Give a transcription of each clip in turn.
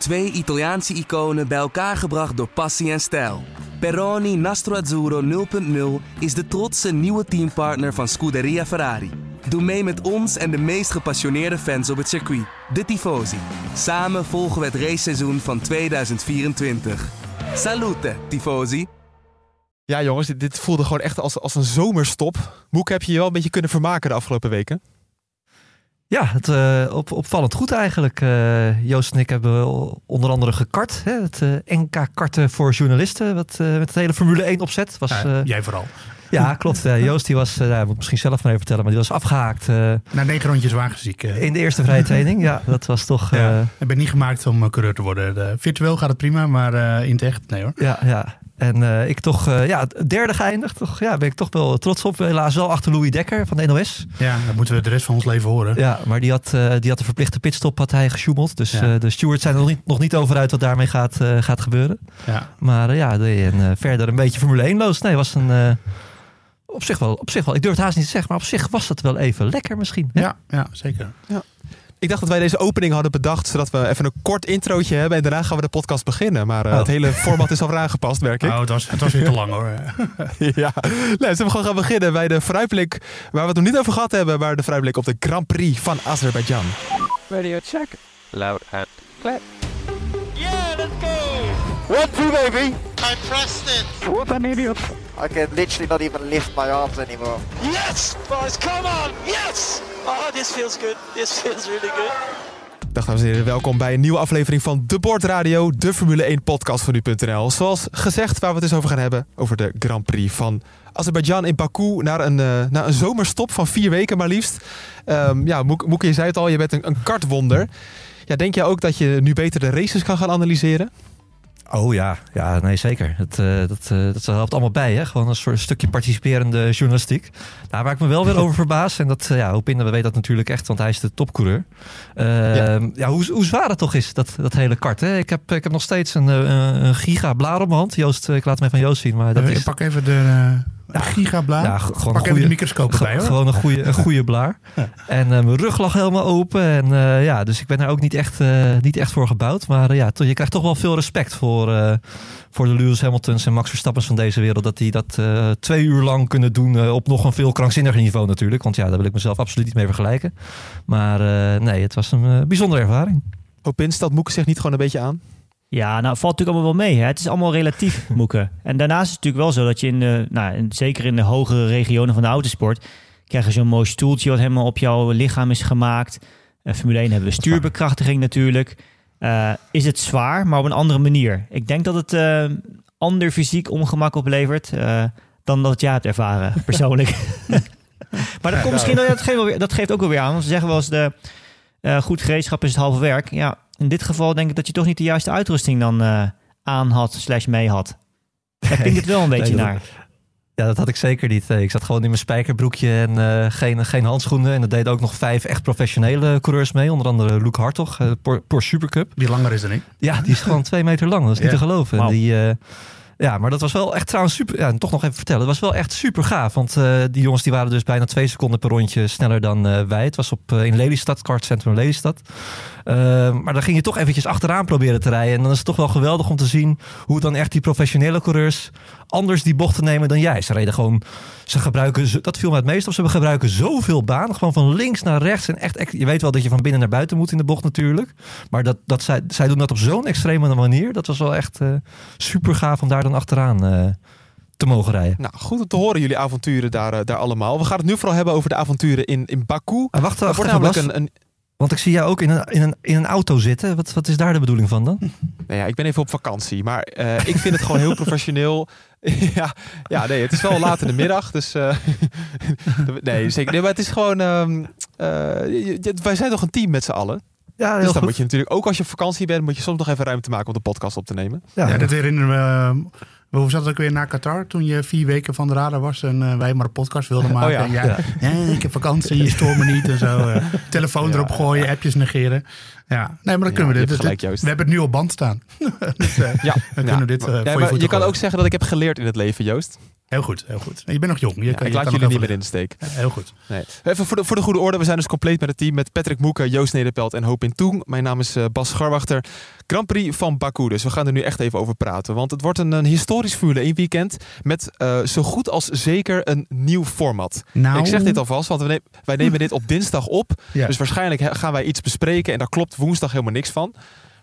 Twee Italiaanse iconen bij elkaar gebracht door passie en stijl. Peroni Nastro Azzurro 0.0 is de trotse nieuwe teampartner van Scuderia Ferrari. Doe mee met ons en de meest gepassioneerde fans op het circuit, de Tifosi. Samen volgen we het raceseizoen van 2024. Salute, Tifosi! Ja, jongens, dit, voelde gewoon echt als, als een zomerstop. Moek, heb je je wel een beetje kunnen vermaken de afgelopen weken? Ja, het, uh, op, opvallend goed eigenlijk. Uh, Joost en ik hebben onder andere gekart. Hè, het uh, NK-karten voor journalisten. Wat, met het hele Formule 1 opzet. Was, ja, jij vooral. Ja, klopt. Joost die was, uh, moet misschien zelf maar even vertellen, maar die was afgehaakt. Na negen rondjes wagenziek. In de eerste vrije training, ja. Dat was toch... Ja, ik ben niet gemaakt om coureur te worden. virtueel gaat het prima, maar in het echt, nee hoor. Ja, ja. En uh, ik toch, uh, ja, derde geëindigd. Toch, ja, ben ik toch wel trots op. Helaas wel achter Louis Dekker van de NOS. Ja, dat moeten we de rest van ons leven horen. Ja, maar die had, uh, die had de verplichte pitstop had hij gesjoemeld. Dus ja. de stewards zijn er nog niet, nog niet over uit wat daarmee gaat, gaat gebeuren. Ja. Maar ja, en, verder een beetje Formule 1 loos. Nee, was een... op zich, wel, op zich wel, ik durf het haast niet te zeggen, maar op zich was het wel even lekker misschien. Hè? Ja, ja, zeker. Ja. Ik dacht dat wij deze opening hadden bedacht, zodat we even een kort introotje hebben en daarna gaan we de podcast beginnen. Maar uh, oh. het hele format is al aangepast, merk ik. Oh, het was, het was weer te lang hoor. ja, nee, zullen we gewoon gaan beginnen bij de vooruitblik waar we het nog niet over gehad hebben, maar de vooruitblik op de Grand Prix van Azerbeidzjan. Radio check. Loud and clear. Yeah, let's go! One, two, baby! I pressed it! What an idiot! I can literally not even lift my arms anymore. Yes, boys, come on! Yes! Oh, this feels good. This feels really good. Dag dames en heren, welkom bij een nieuwe aflevering van De Bord Radio, de Formule 1 podcast van nu.nl. Zoals gezegd, waar we het dus over gaan hebben, over de Grand Prix van Azerbeidzjan in Baku naar een, uh, naar een zomerstop van vier weken maar liefst. Um, ja, Moeke, je zei het al, je bent een, een kartwonder. Ja, denk jij ook dat je nu beter de races kan gaan analyseren? Oh ja, ja nee zeker. Het, uh, dat, uh, dat helpt allemaal bij. Hè? Gewoon een soort stukje participerende journalistiek. Nou, waar ik me wel weer over verbaas, en dat, uh, ja, Hopinder weet dat natuurlijk echt, want hij is de topcoureur. Ja. ja. hoe, hoe zwaar het toch is, dat, dat hele kart. Hè? Ik, heb, ik heb nog steeds een, een giga blaar op mijn hand. Joost, ik laat het mij van Joost zien. Maar dat ik pak even de... Ja, gigablaar. Ja, gewoon Pak even de microscoop erbij hoor. Gewoon een goede, een goede blaar. ja. En uh, mijn rug lag helemaal open. En uh, ja, dus ik ben daar ook niet echt, uh, niet echt voor gebouwd. Maar ja, je krijgt toch wel veel respect voor, voor de Lewis Hamiltons en Max Verstappens van deze wereld. Dat die dat twee uur lang kunnen doen op nog een veel krankzinniger niveau natuurlijk. Want ja, daar wil ik mezelf absoluut niet mee vergelijken. Maar nee, het was een bijzondere ervaring. Stelt Moeke zich niet gewoon een beetje aan? Ja, nou valt natuurlijk allemaal wel mee. Hè? Het is allemaal relatief, Moeken. En daarnaast is het natuurlijk wel zo dat je in de, nou, zeker in de hogere regionen van de autosport, krijg je zo'n mooi stoeltje wat helemaal op jouw lichaam is gemaakt. Uh, Formule 1 hebben we stuurbekrachtiging natuurlijk. Uh, is het zwaar, maar op een andere manier. Ik denk dat het uh, ander fysiek ongemak oplevert dan dat jij hebt ervaren, persoonlijk. maar dat komt misschien, dat geeft, weer, dat geeft ook wel weer aan. Want ze zeggen wel eens, de, goed gereedschap is het halve werk. Ja, in dit geval denk ik dat je toch niet de juiste uitrusting dan uh, aan had, slash mee had. Daar klinkt het wel een beetje nee, naar. Ja, dat had ik zeker niet. Ik zat gewoon in mijn spijkerbroekje en uh, geen, geen handschoenen. En dat deden ook nog vijf echt professionele coureurs mee. Onder andere Luke Hartog, uh, Porsche Supercup. Die langer is dan ik. Ja, die is gewoon twee meter lang. Dat is niet te geloven. Wow. Die, uh, ja, maar dat was wel echt trouwens super. Ja, toch nog even vertellen. Het was wel echt super gaaf. Want uh, die jongens die waren dus bijna twee seconden per rondje sneller dan uh, wij. Het was op, uh, in Lelystad, kartcentrum Lelystad. maar dan ging je toch eventjes achteraan proberen te rijden. En dan is het toch wel geweldig om te zien hoe dan echt die professionele coureurs anders die bochten nemen dan jij. Ze reden gewoon, ze gebruiken, dat viel me het meest op, ze gebruiken zoveel baan. Gewoon van links naar rechts. En echt, echt je weet wel dat je van binnen naar buiten moet in de bocht natuurlijk. Maar dat, dat zij, zij doen dat op zo'n extreme manier. Dat was wel echt super gaaf om daar dan achteraan uh, te mogen rijden. Nou, goed om te horen jullie avonturen daar, uh, daar allemaal. We gaan het nu vooral hebben over de avonturen in, in Baku. Ah, wacht, wacht namelijk een, een, Want ik zie jou ook in een, in een, in een auto zitten. Wat, wat is daar de bedoeling van dan? Nou ja, ik ben even op vakantie. Maar uh, ik vind het gewoon heel professioneel. ja, ja, nee, het is wel laat in de middag. Dus nee, zeker. Nee, maar het is gewoon... Um, wij zijn toch een team met z'n allen? Ja, dus dan goed. moet je natuurlijk ook als je op vakantie bent, moet je soms nog even ruimte maken om de podcast op te nemen. Ja, ja dat herinneren we. Uh, hoe zat het ook weer naar Qatar toen je vier weken van de radar was en uh, wij maar een podcast wilden maken? Oh, ja. En ja, ja. ik heb vakantie, je stoort me niet en zo. Uh, telefoon erop gooien, appjes negeren. Ja, nee, maar dan kunnen we dit. Gelijk, we hebben het nu op band staan. dus, ja, dan kunnen we dit. Ja, voor je je kan ook zeggen dat ik heb geleerd in het leven, Joost. Heel goed, heel goed. Je bent nog jong. Je Ja, kan, ik je laat kan jullie niet meer in de steek. Ja, Heel goed. Nee. Even voor de, voor de goede orde, we zijn dus compleet met het team met Patrick Moeken, Joost Nederpelt en Hoop in Toeng. Mijn naam is eh, Bas Scharwachter. Grand Prix van Baku, dus we gaan er nu echt even over praten. Want het wordt een, een historisch Formule 1 weekend met eh, zo goed als zeker een nieuw format. Nou, Ik zeg dit alvast, want wij nemen dit op dinsdag op. Ja. Dus waarschijnlijk gaan wij iets bespreken en daar klopt woensdag helemaal niks van.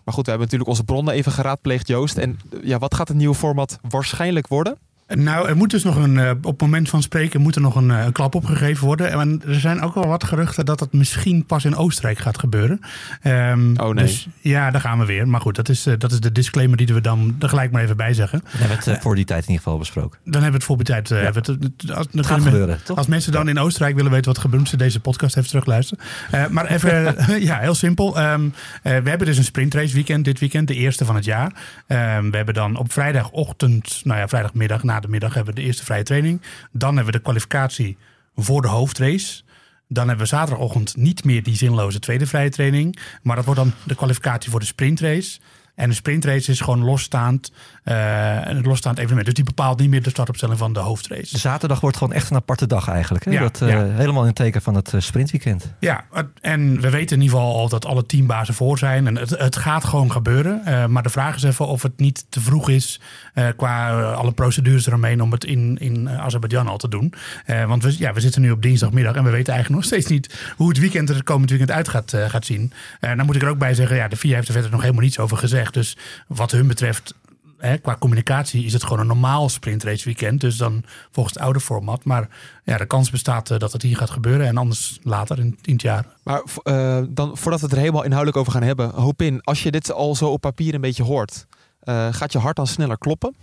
Maar goed, we hebben natuurlijk onze bronnen even geraadpleegd, Joost. En ja, wat gaat het nieuwe format waarschijnlijk worden? Nou, er moet dus nog een, eh, op het moment van spreken moet er nog een, eh, een klap opgegeven worden. En er zijn ook wel wat geruchten dat het misschien pas in Oostenrijk gaat gebeuren. Ehm, Oh, nee. Dus ja, daar gaan we weer. Maar goed, dat is, eh, dat is de disclaimer die we dan er gelijk maar even bij zeggen. We hebben het eh, voor die tijd in ieder geval besproken. Dan hebben we het voor die tijd. hebben we het- het- als, dan Het gaat we- gebeuren, toch? Als mensen dan in Oostenrijk willen weten wat gebeurt, moeten ze deze podcast even terugluisteren. Eh, maar even, ja, heel simpel. Ehm, eh, we hebben dus een sprintrace weekend dit weekend, de eerste van het jaar. Ehm, we hebben dan op vrijdagochtend, nou ja, vrijdagmiddag, na de middag, hebben we de eerste vrije training. Dan hebben we de kwalificatie voor de hoofdrace. Dan hebben we zaterdagochtend niet meer die zinloze tweede vrije training. Maar dat wordt dan de kwalificatie voor de sprintrace. En de sprintrace is gewoon losstaand, een losstaand evenement. Dus die bepaalt niet meer de startopstelling van de hoofdrace. De zaterdag wordt gewoon echt een aparte dag eigenlijk. Hè? Ja, dat, eh, ja. Helemaal in het teken van het eh, sprintweekend. Ja, het- en we weten in ieder geval al dat alle teambazen voor zijn. En het, het gaat gewoon gebeuren. Eh, maar de vraag is even of het niet te vroeg is eh, qua eh, alle procedures eromheen om het in, in eh, Azerbeidzjan al te doen. Eh, want we, ja, we zitten nu op dinsdagmiddag en we weten eigenlijk nog steeds niet hoe het weekend er het komend weekend uit gaat, eh, gaat zien. Eh dan moet ik er ook bij zeggen, ja, de VIA heeft er verder nog helemaal niets over gezegd. Dus wat hun betreft hè, qua communicatie is het gewoon een normaal sprintrace weekend. Dus dan volgens het oude format. Maar ja, de kans bestaat eh, dat het hier gaat gebeuren. En anders later in, in het jaar. Maar eh, dan, voordat we het er helemaal inhoudelijk over gaan hebben, hoop in, als je dit al zo op papier een beetje hoort, eh, gaat je hart dan sneller kloppen?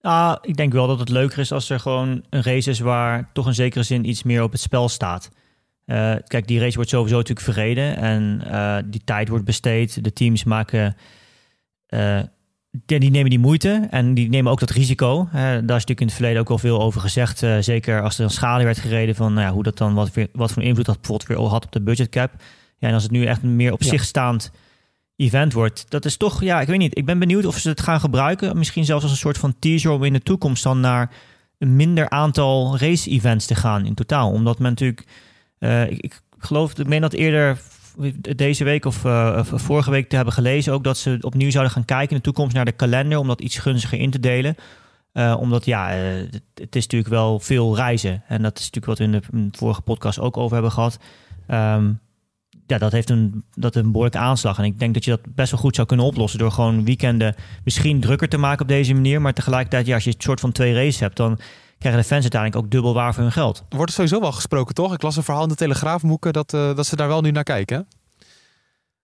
Ah, ik denk wel dat het leuker is als er gewoon een race is waar toch in zekere zin iets meer op het spel staat. Eh, kijk, die race wordt sowieso natuurlijk verreden en eh, die tijd wordt besteed. De teams maken, eh, die, die nemen die moeite en die nemen ook dat risico. Eh, daar is natuurlijk in het verleden ook al veel over gezegd. eh, zeker als er een schade werd gereden van nou ja, hoe dat dan, wat, weer, wat voor invloed dat bijvoorbeeld weer had op de budgetcap. Ja, en als het nu echt een meer op Ja. zich staand event wordt. Dat is toch, ja, ik weet niet. Ik ben benieuwd of ze het gaan gebruiken. Misschien zelfs als een soort van teaser om in de toekomst dan naar een minder aantal race-events te gaan in totaal. Omdat men natuurlijk, eh, ik, ik geloof, ik meen dat eerder deze week of eh, of vorige week te hebben gelezen ook dat ze opnieuw zouden gaan kijken in de toekomst naar de kalender om dat iets gunstiger in te delen. Eh, omdat ja, eh, het, het is natuurlijk wel veel reizen. En dat is natuurlijk wat we in de, vorige podcast ook over hebben gehad. Ehm, ja, dat heeft een, dat een behoorlijke aanslag. En ik denk dat je dat best wel goed zou kunnen oplossen door gewoon weekenden misschien drukker te maken op deze manier. Maar tegelijkertijd, ja, als je een soort van twee races hebt, dan krijgen de fans uiteindelijk ook dubbel waar voor hun geld. Er wordt sowieso wel gesproken, toch? Ik las een verhaal in de Telegraaf, Moeken, dat, eh, dat ze daar wel nu naar kijken.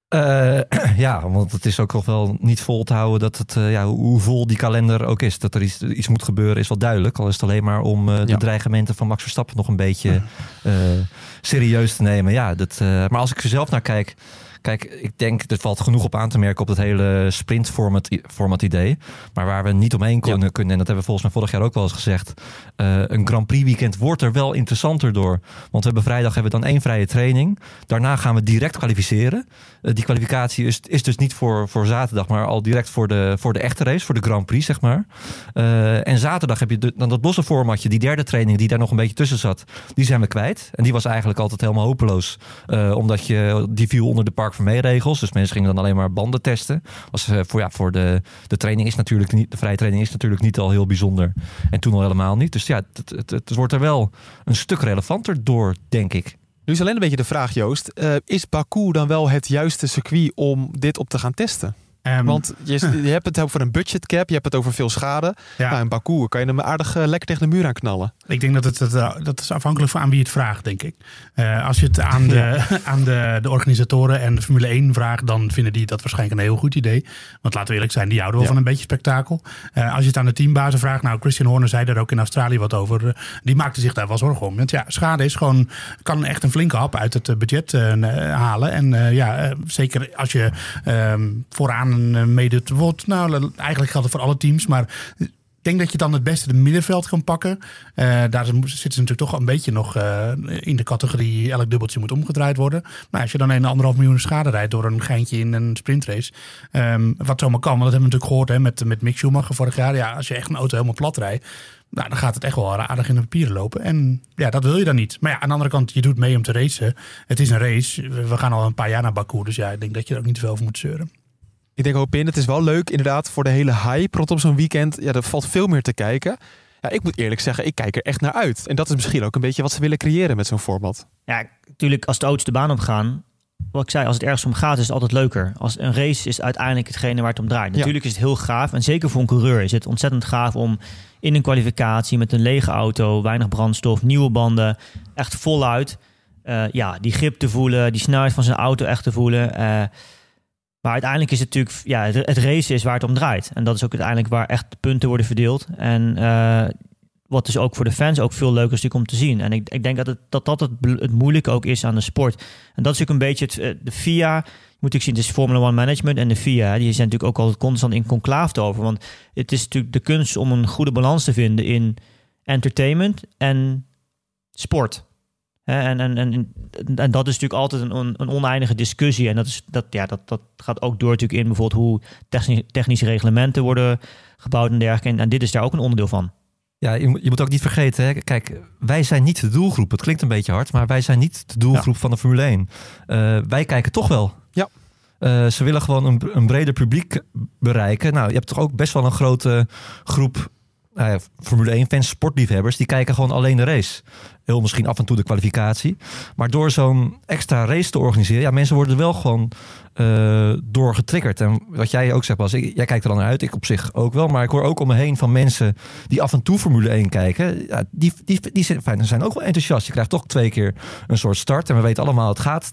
Eh, ja, want het is ook nog wel niet vol te houden dat het, eh, ja, hoe vol die kalender ook is. Dat er iets, iets moet gebeuren is wel duidelijk. Al is het alleen maar om eh, de Ja. dreigementen van Max Verstappen nog een beetje eh, serieus te nemen. Ja, dat, eh, maar als ik er zelf naar kijk. Kijk, ik denk, er valt genoeg op aan te merken op het hele sprint-format format idee. Maar waar we niet omheen kunnen, kunnen en dat hebben we volgens mij vorig jaar ook wel eens gezegd. eh, een Grand Prix weekend wordt er wel interessanter door. Want we hebben vrijdag hebben we dan één vrije training. Daarna gaan we direct kwalificeren. Eh, die kwalificatie is, is dus niet voor, voor zaterdag, maar al direct voor de, voor de echte race, voor de Grand Prix, zeg maar. Eh, en zaterdag heb je de- dan dat losse formatje, die derde training die daar nog een beetje tussen zat, die zijn we kwijt. En die was eigenlijk altijd helemaal hopeloos, omdat je, die viel onder de Park van regels. Dus mensen gingen dan alleen maar banden testen. Was, eh, voor, ja, voor de, de training is natuurlijk niet, de vrije training is natuurlijk niet al heel bijzonder. En toen al helemaal niet. Dus ja, het, het, het wordt er wel een stuk relevanter door, denk ik. Nu is alleen een beetje de vraag, Joost. eh, is Baku dan wel het juiste circuit om dit op te gaan testen? Ehm, Want je, je hebt het over een budgetcap, je hebt het over veel schade. ja. Nou, in Baku kan je hem aardig eh, lekker tegen de muur aan knallen. Ik denk dat het, het, eh, dat is afhankelijk van aan wie het vraagt, denk ik. Eh, als je het aan, de, aan de, de organisatoren en de Formule 1 vraagt, dan vinden die dat waarschijnlijk een heel goed idee. Want laten we eerlijk zijn, die houden wel Ja. van een beetje spektakel. Als je het aan de teambazen vraagt, nou, Christian Horner zei daar ook in Australië wat over. die maakte zich daar wel zorgen om. Want ja, schade is gewoon, kan echt een flinke hap uit het budget halen. En ja, zeker als je ehm, vooraan een uh, meedoet. Wordt, nou, eigenlijk geldt het voor alle teams, maar denk dat je dan het beste de middenveld kan pakken. Uh, daar zitten ze natuurlijk toch een beetje nog uh, in de categorie elk dubbeltje moet omgedraaid worden. Maar als je dan een anderhalf miljoen schade rijdt door een geintje in een sprintrace. Um, wat zomaar kan, want dat hebben we natuurlijk gehoord hè, met, met Mick Schumacher vorig jaar. Ja, als je echt een auto helemaal plat rijdt. Nou, dan gaat het echt wel aardig in de papieren lopen. En ja, dat wil je dan niet. Maar ja, aan de andere kant, je doet mee om te racen. Het is een race. We gaan al een paar jaar naar Baku. Dus ja, ik denk dat je er ook niet te veel over moet zeuren. Ik denk ook in, het is wel leuk inderdaad voor de hele hype rondom zo'n weekend. Ja, er valt veel meer te kijken. Ja, ik moet eerlijk zeggen, ik kijk er echt naar uit. En dat is misschien ook een beetje wat ze willen creëren met zo'n format. Ja, natuurlijk als de auto's de baan op gaan, wat ik zei, als het ergens om gaat, is het altijd leuker. Als een race is uiteindelijk hetgene waar het om draait. Natuurlijk is het heel gaaf. En zeker voor een coureur is het ontzettend gaaf om in een kwalificatie met een lege auto, weinig brandstof, nieuwe banden, echt voluit. Uh, ja, die grip te voelen, die snelheid van zijn auto echt te voelen. Uh, maar uiteindelijk is het natuurlijk, ja, het, het race is waar het om draait. En dat is ook uiteindelijk waar echt punten worden verdeeld. En uh, wat dus ook voor de fans ook veel leuker is om te zien. En ik, ik denk dat, het, dat dat het, het moeilijke ook is aan de sport. En dat is ook een beetje eh, de FIA. Moet ik zien, het is Formula One Management en de FIA. Die zijn natuurlijk ook altijd constant in conclave over. Want het is natuurlijk de kunst om een goede balans te vinden in entertainment en sport. En, en, en, en dat is natuurlijk altijd een, een oneindige discussie. En dat, is, dat, ja, dat, dat gaat ook door natuurlijk in bijvoorbeeld hoe technische reglementen worden gebouwd en dergelijke. En, en dit is daar ook een onderdeel van. Ja, je moet, je moet ook niet vergeten, hè? kijk, wij zijn niet de doelgroep. Het klinkt een beetje hard, maar wij zijn niet de doelgroep van de Formule 1. Uh, eh, wij kijken toch wel. Ja. Uh, ze willen gewoon een, een breder publiek bereiken. Nou, je hebt toch ook best wel een grote groep nou Formule 1 fans, sportliefhebbers, die kijken gewoon alleen de race. Heel misschien af en toe de kwalificatie. Maar door zo'n extra race te organiseren, ja, mensen worden wel gewoon uh, door getriggerd. En wat jij ook zegt, Bas, ik, jij kijkt er dan naar uit, ik op zich ook wel. Maar ik hoor ook om me heen van mensen die af en toe Formule 1 kijken. Ja, die, die, die, die zijn, zijn ook wel enthousiast. Je krijgt toch twee keer een soort start. En we weten allemaal, het gaat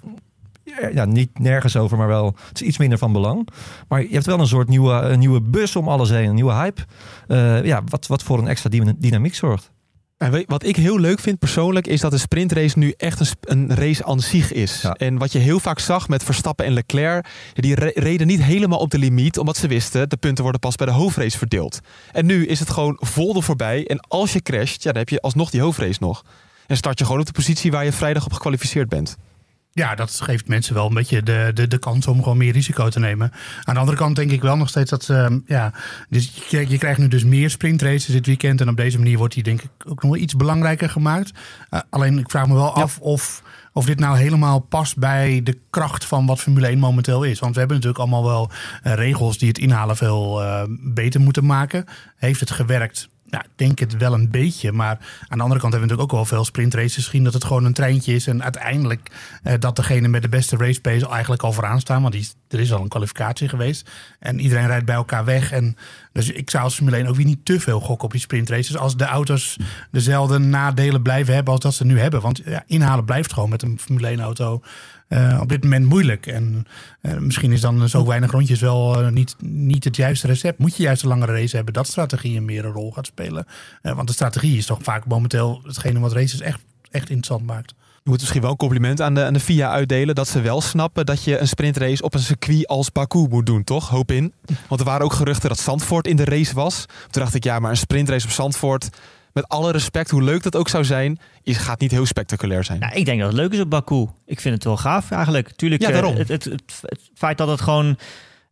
ja, niet nergens over, maar wel het is iets minder van belang. Maar je hebt wel een soort nieuwe, een nieuwe bus om alles heen, een nieuwe hype. Uh, ja, wat, wat voor een extra dynamiek zorgt. En wat ik heel leuk vind persoonlijk is dat de sprintrace nu echt een, een race aan zich is. En wat je heel vaak zag met Verstappen en Leclerc, die reden niet helemaal op de limiet, omdat ze wisten de punten worden pas bij de hoofdrace verdeeld. En nu is het gewoon vol er voorbij. En als je crasht, ja, dan heb je alsnog die hoofdrace nog. En start je gewoon op de positie waar je vrijdag op gekwalificeerd bent. Ja, dat geeft mensen wel een beetje de, de, de kans om gewoon meer risico te nemen. Aan de andere kant denk ik wel nog steeds dat uh, ja, dus je, je, krijgt nu dus meer sprintraces dit weekend. En op deze manier wordt die denk ik ook nog wel iets belangrijker gemaakt. Uh, alleen ik vraag me wel af of, of dit nou helemaal past bij de kracht van wat Formule 1 momenteel is. Want we hebben natuurlijk allemaal wel uh, regels die het inhalen veel eh, beter moeten maken. Heeft het gewerkt? Ja, ik denk het wel een beetje. Maar aan de andere kant hebben we natuurlijk ook wel veel sprintraces gezien. Dat het gewoon een treintje is. En uiteindelijk uh, dat degene met de beste race pace eigenlijk al vooraan staan. Want die, er is al een kwalificatie geweest. En iedereen rijdt bij elkaar weg. En dus ik zou als Formule 1 ook weer niet te veel gokken op die sprintraces. Als de auto's dezelfde nadelen blijven hebben als dat ze nu hebben. Want ja, inhalen blijft gewoon met een Formule 1 auto uh, op dit moment moeilijk. En uh, misschien is dan zo weinig rondjes wel uh, niet, niet het juiste recept. Moet je juist een langere race hebben dat strategie een meer een rol gaat spelen. want de strategie is toch vaak momenteel hetgene wat races echt, echt interessant maakt. Je moet misschien wel een compliment aan de, aan de FIA uitdelen. Dat ze wel snappen dat je een sprintrace op een circuit als Baku moet doen, toch? Hoop in. Want er waren ook geruchten dat Zandvoort in de race was. Toen dacht ik, ja, maar een sprintrace op Zandvoort met alle respect, hoe leuk dat ook zou zijn, is, gaat niet heel spectaculair zijn. Nou, ik denk dat het leuk is op Baku. Ik vind het wel gaaf eigenlijk. Tuurlijk, ja, daarom. het, het, het, het, feit dat het gewoon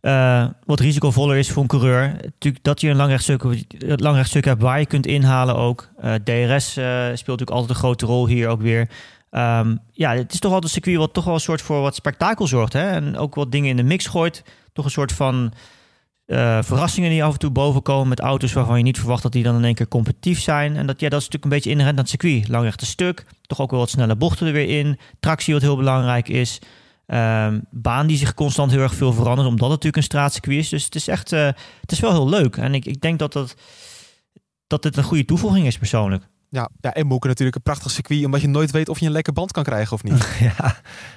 uh, wat risicovoller is voor een coureur. Natuurlijk dat je een lang rechtstuk, lang rechtstuk hebt waar je kunt inhalen ook. Uh, DRS uh, speelt natuurlijk altijd een grote rol hier ook weer. Um, ja, het is toch altijd een circuit wat toch wel een soort voor wat spektakel zorgt. Hè? En ook wat dingen in de mix gooit. Toch een soort van uh, verrassingen die af en toe boven komen met auto's waarvan je niet verwacht dat die dan in één keer competitief zijn. En dat, ja, dat is natuurlijk een beetje inherent aan het circuit. Lang rechte stuk, toch ook wel wat snelle bochten er weer in. Tractie wat heel belangrijk is. Um, baan die zich constant heel erg veel verandert, omdat het natuurlijk een straatcircuit is. Dus het is echt, uh, het is wel heel leuk. En ik, ik denk dat, dat, dat dit een goede toevoeging is persoonlijk. Ja, ja, en Moeken natuurlijk een prachtig circuit, omdat je nooit weet of je een lekker band kan krijgen of niet. ja,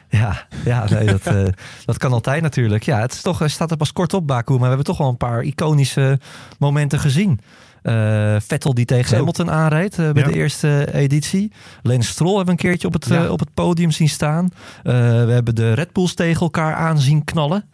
ja, ja nee, dat, uh, dat kan altijd natuurlijk. Ja, het is toch, staat er pas kort op Baku, maar we hebben toch wel een paar iconische momenten gezien. Uh, Vettel die tegen. Hamilton aanrijdt uh, bij ja. de eerste editie. Leen Stroll hebben we een keertje op het, ja. op het podium zien staan. we hebben de Red Bulls tegen elkaar aanzien knallen.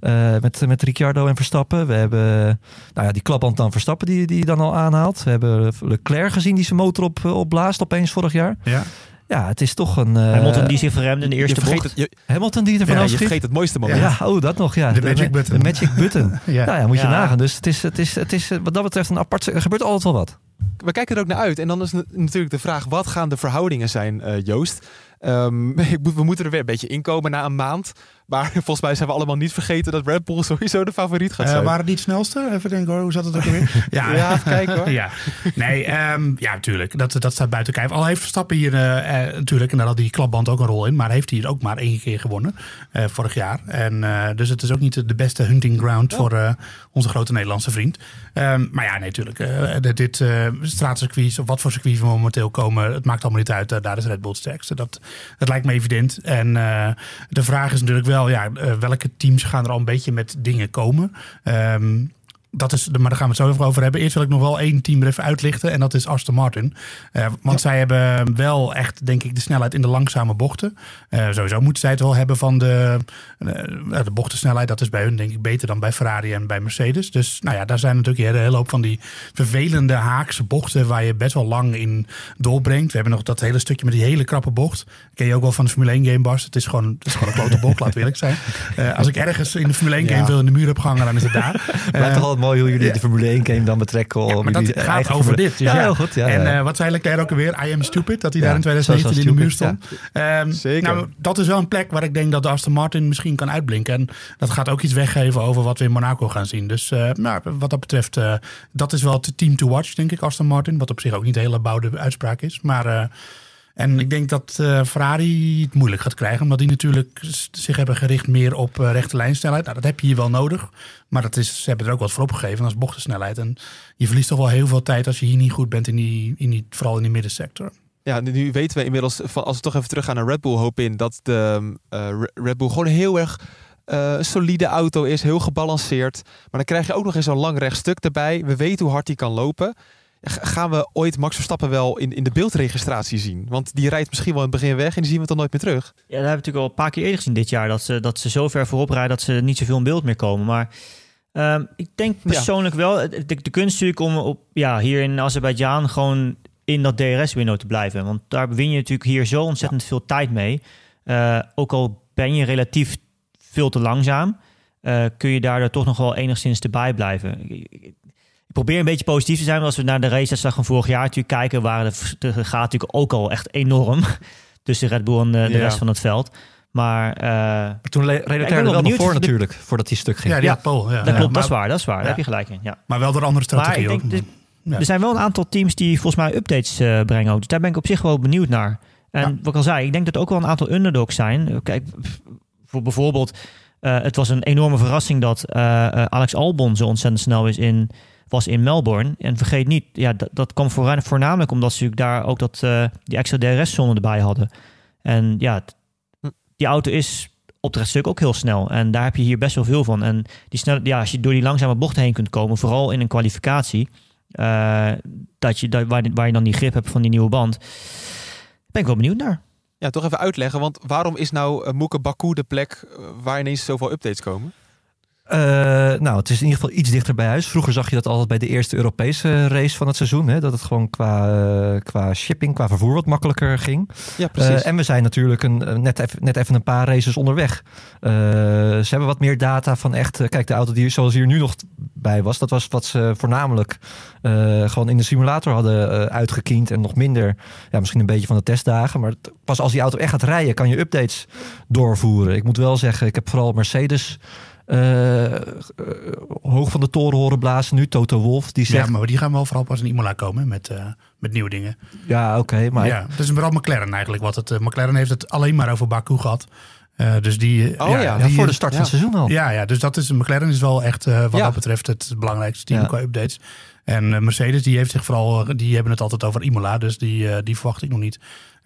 Uh, met, met Ricciardo en Verstappen. We hebben nou ja, die klapband dan Verstappen die, die dan al aanhaalt. We hebben Leclerc gezien die zijn motor op, opblaast opeens vorig jaar. Ja. Ja, het is toch een... Uh, Hamilton die zich verremde in de eerste bocht. Het, je, Hamilton die ervan ja, afschiet. je vergeet het mooiste moment. Ja, oh, dat nog, ja. De, magic button. De magic button. ja. Nou ja, moet je nagaan. Dus het is, het, is, het is wat dat betreft een apart... Er gebeurt altijd wel wat. We kijken er ook naar uit. En dan is natuurlijk de vraag, wat gaan de verhoudingen zijn, uh, Joost? Um, we moeten er weer een beetje inkomen na een maand. Maar volgens mij zijn we allemaal niet vergeten dat Red Bull sowieso de favoriet gaat zijn. Uh, waren die het snelste? Even denken hoor, hoe zat het ook alweer? ja, ja even kijken hoor. ja. Nee, um, ja, natuurlijk. Dat, dat staat buiten kijf. Al heeft Verstappen hier uh, uh, natuurlijk, en daar had die klapband ook een rol in. Maar heeft hij hier ook maar één keer gewonnen vorig jaar. En, dus het is ook niet de beste hunting ground oh. voor onze grote Nederlandse vriend. Um, maar ja, nee, natuurlijk. dit straatcircuits, of wat voor circuits we momenteel komen, het maakt allemaal niet uit. daar is Red Bull het sterkste. Dat, dat lijkt me evident. En de vraag is natuurlijk wel ja, uh, welke teams gaan er al een beetje met dingen komen. Um, dat is, maar daar gaan we het zo even over hebben. Eerst wil ik nog wel één team er even uitlichten. En dat is Aston Martin. Uh, want ja. zij hebben wel echt, denk ik, de snelheid in de langzame bochten. Uh, sowieso moeten zij het wel hebben van de, uh, de bochtensnelheid. Dat is bij hun, denk ik, beter dan bij Ferrari en bij Mercedes. Dus nou ja, daar zijn natuurlijk een hele hoop van die vervelende haakse bochten. waar je best wel lang in doorbrengt. We hebben nog dat hele stukje met die hele krappe bocht. Ken je ook wel van de Formule 1 game, Bas? Het is gewoon, het is gewoon een klote bocht, we eerlijk zijn. als ik ergens in de Formule 1 game ja. wil in de muur heb gehangen, dan is het daar. Blijft toch mooi hoe jullie ja. de Formule 1 game dan betrekken. Ja, maar dat gaat over dit. Dus ja, ja, heel goed. Ja, en uh, wat zei Leclerc ook alweer? I am stupid. Dat hij daar in 2019 in de muur stond. Um, Zeker. Nou, dat is wel een plek waar ik denk dat de Aston Martin misschien kan uitblinken. En dat gaat ook iets weggeven over wat we in Monaco gaan zien. Dus uh, nou, wat dat betreft, uh, dat is wel het team to watch, denk ik, Aston Martin. Wat op zich ook niet een hele bouwde uitspraak is. Maar... En ik denk dat uh, Ferrari het moeilijk gaat krijgen. Omdat die natuurlijk zich hebben gericht meer op uh, rechte lijnsnelheid. Nou, dat heb je hier wel nodig. Maar dat is, ze hebben er ook wat voor opgegeven als bochtensnelheid. En je verliest toch wel heel veel tijd als je hier niet goed bent. In die, in die, vooral in die middensector. Ja, nu weten we inmiddels, als we toch even terug gaan naar Red Bull, hoop in dat de uh, Red Bull gewoon heel erg uh, solide auto is, heel gebalanceerd. Maar dan krijg je ook nog eens zo'n lang rechtstuk erbij. We weten hoe hard die kan lopen. Gaan we ooit Max Verstappen wel in, in de beeldregistratie zien? Want die rijdt misschien wel in het begin weg en die zien we dan nooit meer terug. Ja, dat hebben we natuurlijk al een paar keer eerder gezien dit jaar. Dat ze, dat ze zo ver voorop rijden dat ze niet zoveel in beeld meer komen. Maar uh, ik denk persoonlijk ja. wel, de, de kunst natuurlijk om op, ja, hier in Azerbeidzjan gewoon in dat DRS-window te blijven. Want daar win je natuurlijk hier zo ontzettend ja. veel tijd mee. Uh, ook al ben je relatief veel te langzaam, uh, kun je daardoor toch nog wel enigszins erbij blijven. Ik probeer een beetje positief te zijn. Als we naar de race van vorig jaar natuurlijk kijken, waren de, de gaat natuurlijk ook al echt enorm tussen Red Bull en de, de ja. rest van het veld. Maar, uh, maar toen reed Leclerc er wel nog voor natuurlijk, voordat hij stuk ging. Ja, ja, Paul, ja. dat klopt, dat is waar, dat is waar. Daar heb je gelijk in. Ja. Maar wel door andere strategie ook. Denk, er zijn wel een aantal teams die volgens mij updates uh, brengen ook. Dus daar ben ik op zich wel benieuwd naar. En wat ik al zei, ik denk dat er ook wel een aantal underdogs zijn. Kijk, voor bijvoorbeeld, uh, het was een enorme verrassing dat Alex Albon zo ontzettend snel is in was in Melbourne. En vergeet niet, ja, dat, dat kwam voornamelijk omdat ze daar ook dat, uh, die extra DRS-zone erbij hadden. En ja, die auto is op het stuk ook heel snel. En daar heb je hier best wel veel van. En die snel, ja, als je door die langzame bochten heen kunt komen, vooral in een kwalificatie, uh, dat je, dat, waar, waar je dan die grip hebt van die nieuwe band, ben ik wel benieuwd naar. Ja, toch even uitleggen, want waarom is nou uh, Moeke Baku de plek waar ineens zoveel updates komen? Uh, nou, het is in ieder geval iets dichter bij huis. Vroeger zag je dat altijd bij de eerste Europese race van het seizoen. Hè, dat het gewoon qua, uh, qua shipping, qua vervoer wat makkelijker ging. Ja, precies. Uh, en we zijn natuurlijk een, net, even, net even een paar races onderweg. ze hebben wat meer data van echt... kijk, de auto die zoals hier nu nog bij was... dat was wat ze voornamelijk gewoon in de simulator hadden uitgekiend. En nog minder, ja, misschien een beetje van de testdagen. Maar pas als die auto echt gaat rijden, kan je updates doorvoeren. Ik moet wel zeggen, ik heb vooral Mercedes... Uh, uh, hoog van de toren horen blazen nu. Toto Wolf, die zegt... Ja, maar die gaan wel vooral pas in Imola komen met, uh, met nieuwe dingen. Ja, oké. Okay, maar... Ja, het is vooral McLaren eigenlijk. Wat het, McLaren heeft het alleen maar over Baku gehad. dus die, oh ja, ja, die, voor de start van het seizoen al. Ja, ja, dus dat is, McLaren is wel echt wat ja. dat betreft het belangrijkste team qua updates. En Mercedes die heeft zich vooral, die hebben het altijd over Imola, dus die, die verwacht ik nog niet.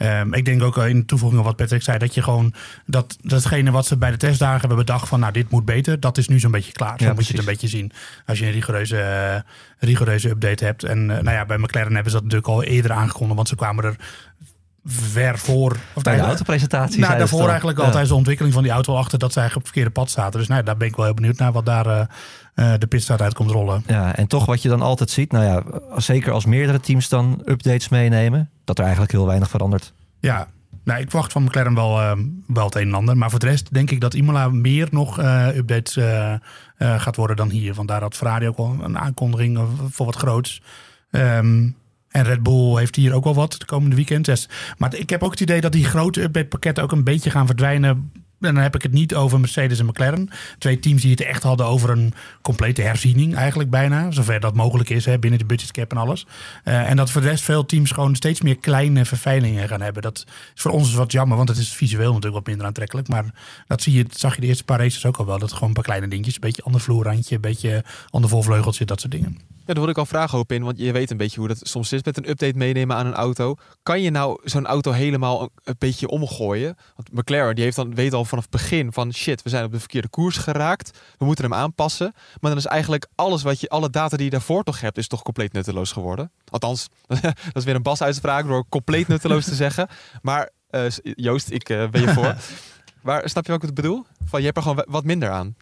Um, ik denk ook in toevoeging op wat Patrick zei, dat je gewoon dat datgene wat ze bij de testdagen hebben bedacht van nou dit moet beter, dat is nu zo'n beetje klaar. Zo ja, moet je het een beetje zien als je een rigoureuze, uh, rigoureuze update hebt. En uh, nou ja, bij McLaren hebben ze dat natuurlijk al eerder aangekondigd, want ze kwamen er ver voor... Of Bij de autopresentatie Nou, daarvoor eigenlijk Ja. altijd de ontwikkeling van die auto achter dat ze eigenlijk op het verkeerde pad zaten. Dus nou, daar ben ik wel heel benieuwd naar wat daar eh, eh, de pitstart uit komt rollen. Ja, en toch wat je dan altijd ziet, nou ja, zeker als meerdere teams dan updates meenemen, dat er eigenlijk heel weinig verandert. Ja, nou, ik verwacht van McLaren wel, eh, wel het een en ander. Maar voor de rest denk ik dat Imola meer nog eh, updates gaat worden dan hier. Want daar had Ferrari ook wel een aankondiging voor wat groots. Ehm, en Red Bull heeft hier ook wel wat de komende weekend. Dus, maar ik heb ook het idee dat die grote update-pakketten ook een beetje gaan verdwijnen. En dan heb ik het niet over Mercedes en McLaren. Twee teams die het echt hadden over een complete herziening eigenlijk bijna. Zover dat mogelijk is hè, binnen de budgetcap en alles. Eh, en dat voor de rest veel teams gewoon steeds meer kleine verfijlingen gaan hebben. Dat is voor ons wat jammer, want het is visueel natuurlijk wat minder aantrekkelijk. Maar dat zie je, zag je de eerste paar races ook al wel. Dat gewoon een paar kleine dingetjes. Een beetje ander vloerrandje, een beetje ander voorvleugeltje, dat soort dingen. Ja, daar hoor ik al vragen op in, want je weet een beetje hoe dat soms is met een update meenemen aan een auto. Kan je nou zo'n auto helemaal een, beetje omgooien? Want McLaren die heeft dan, weet al vanaf het begin van shit, we zijn op de verkeerde koers geraakt. We moeten hem aanpassen. Maar dan is eigenlijk alles wat je, alle data die je daarvoor toch hebt, is toch compleet nutteloos geworden. Althans, dat is weer een basuitspraak door compleet nutteloos te zeggen. Maar eh, Joost, ik eh, ben je voor. Maar snap je wat ik bedoel? Van, je hebt er gewoon wat minder aan.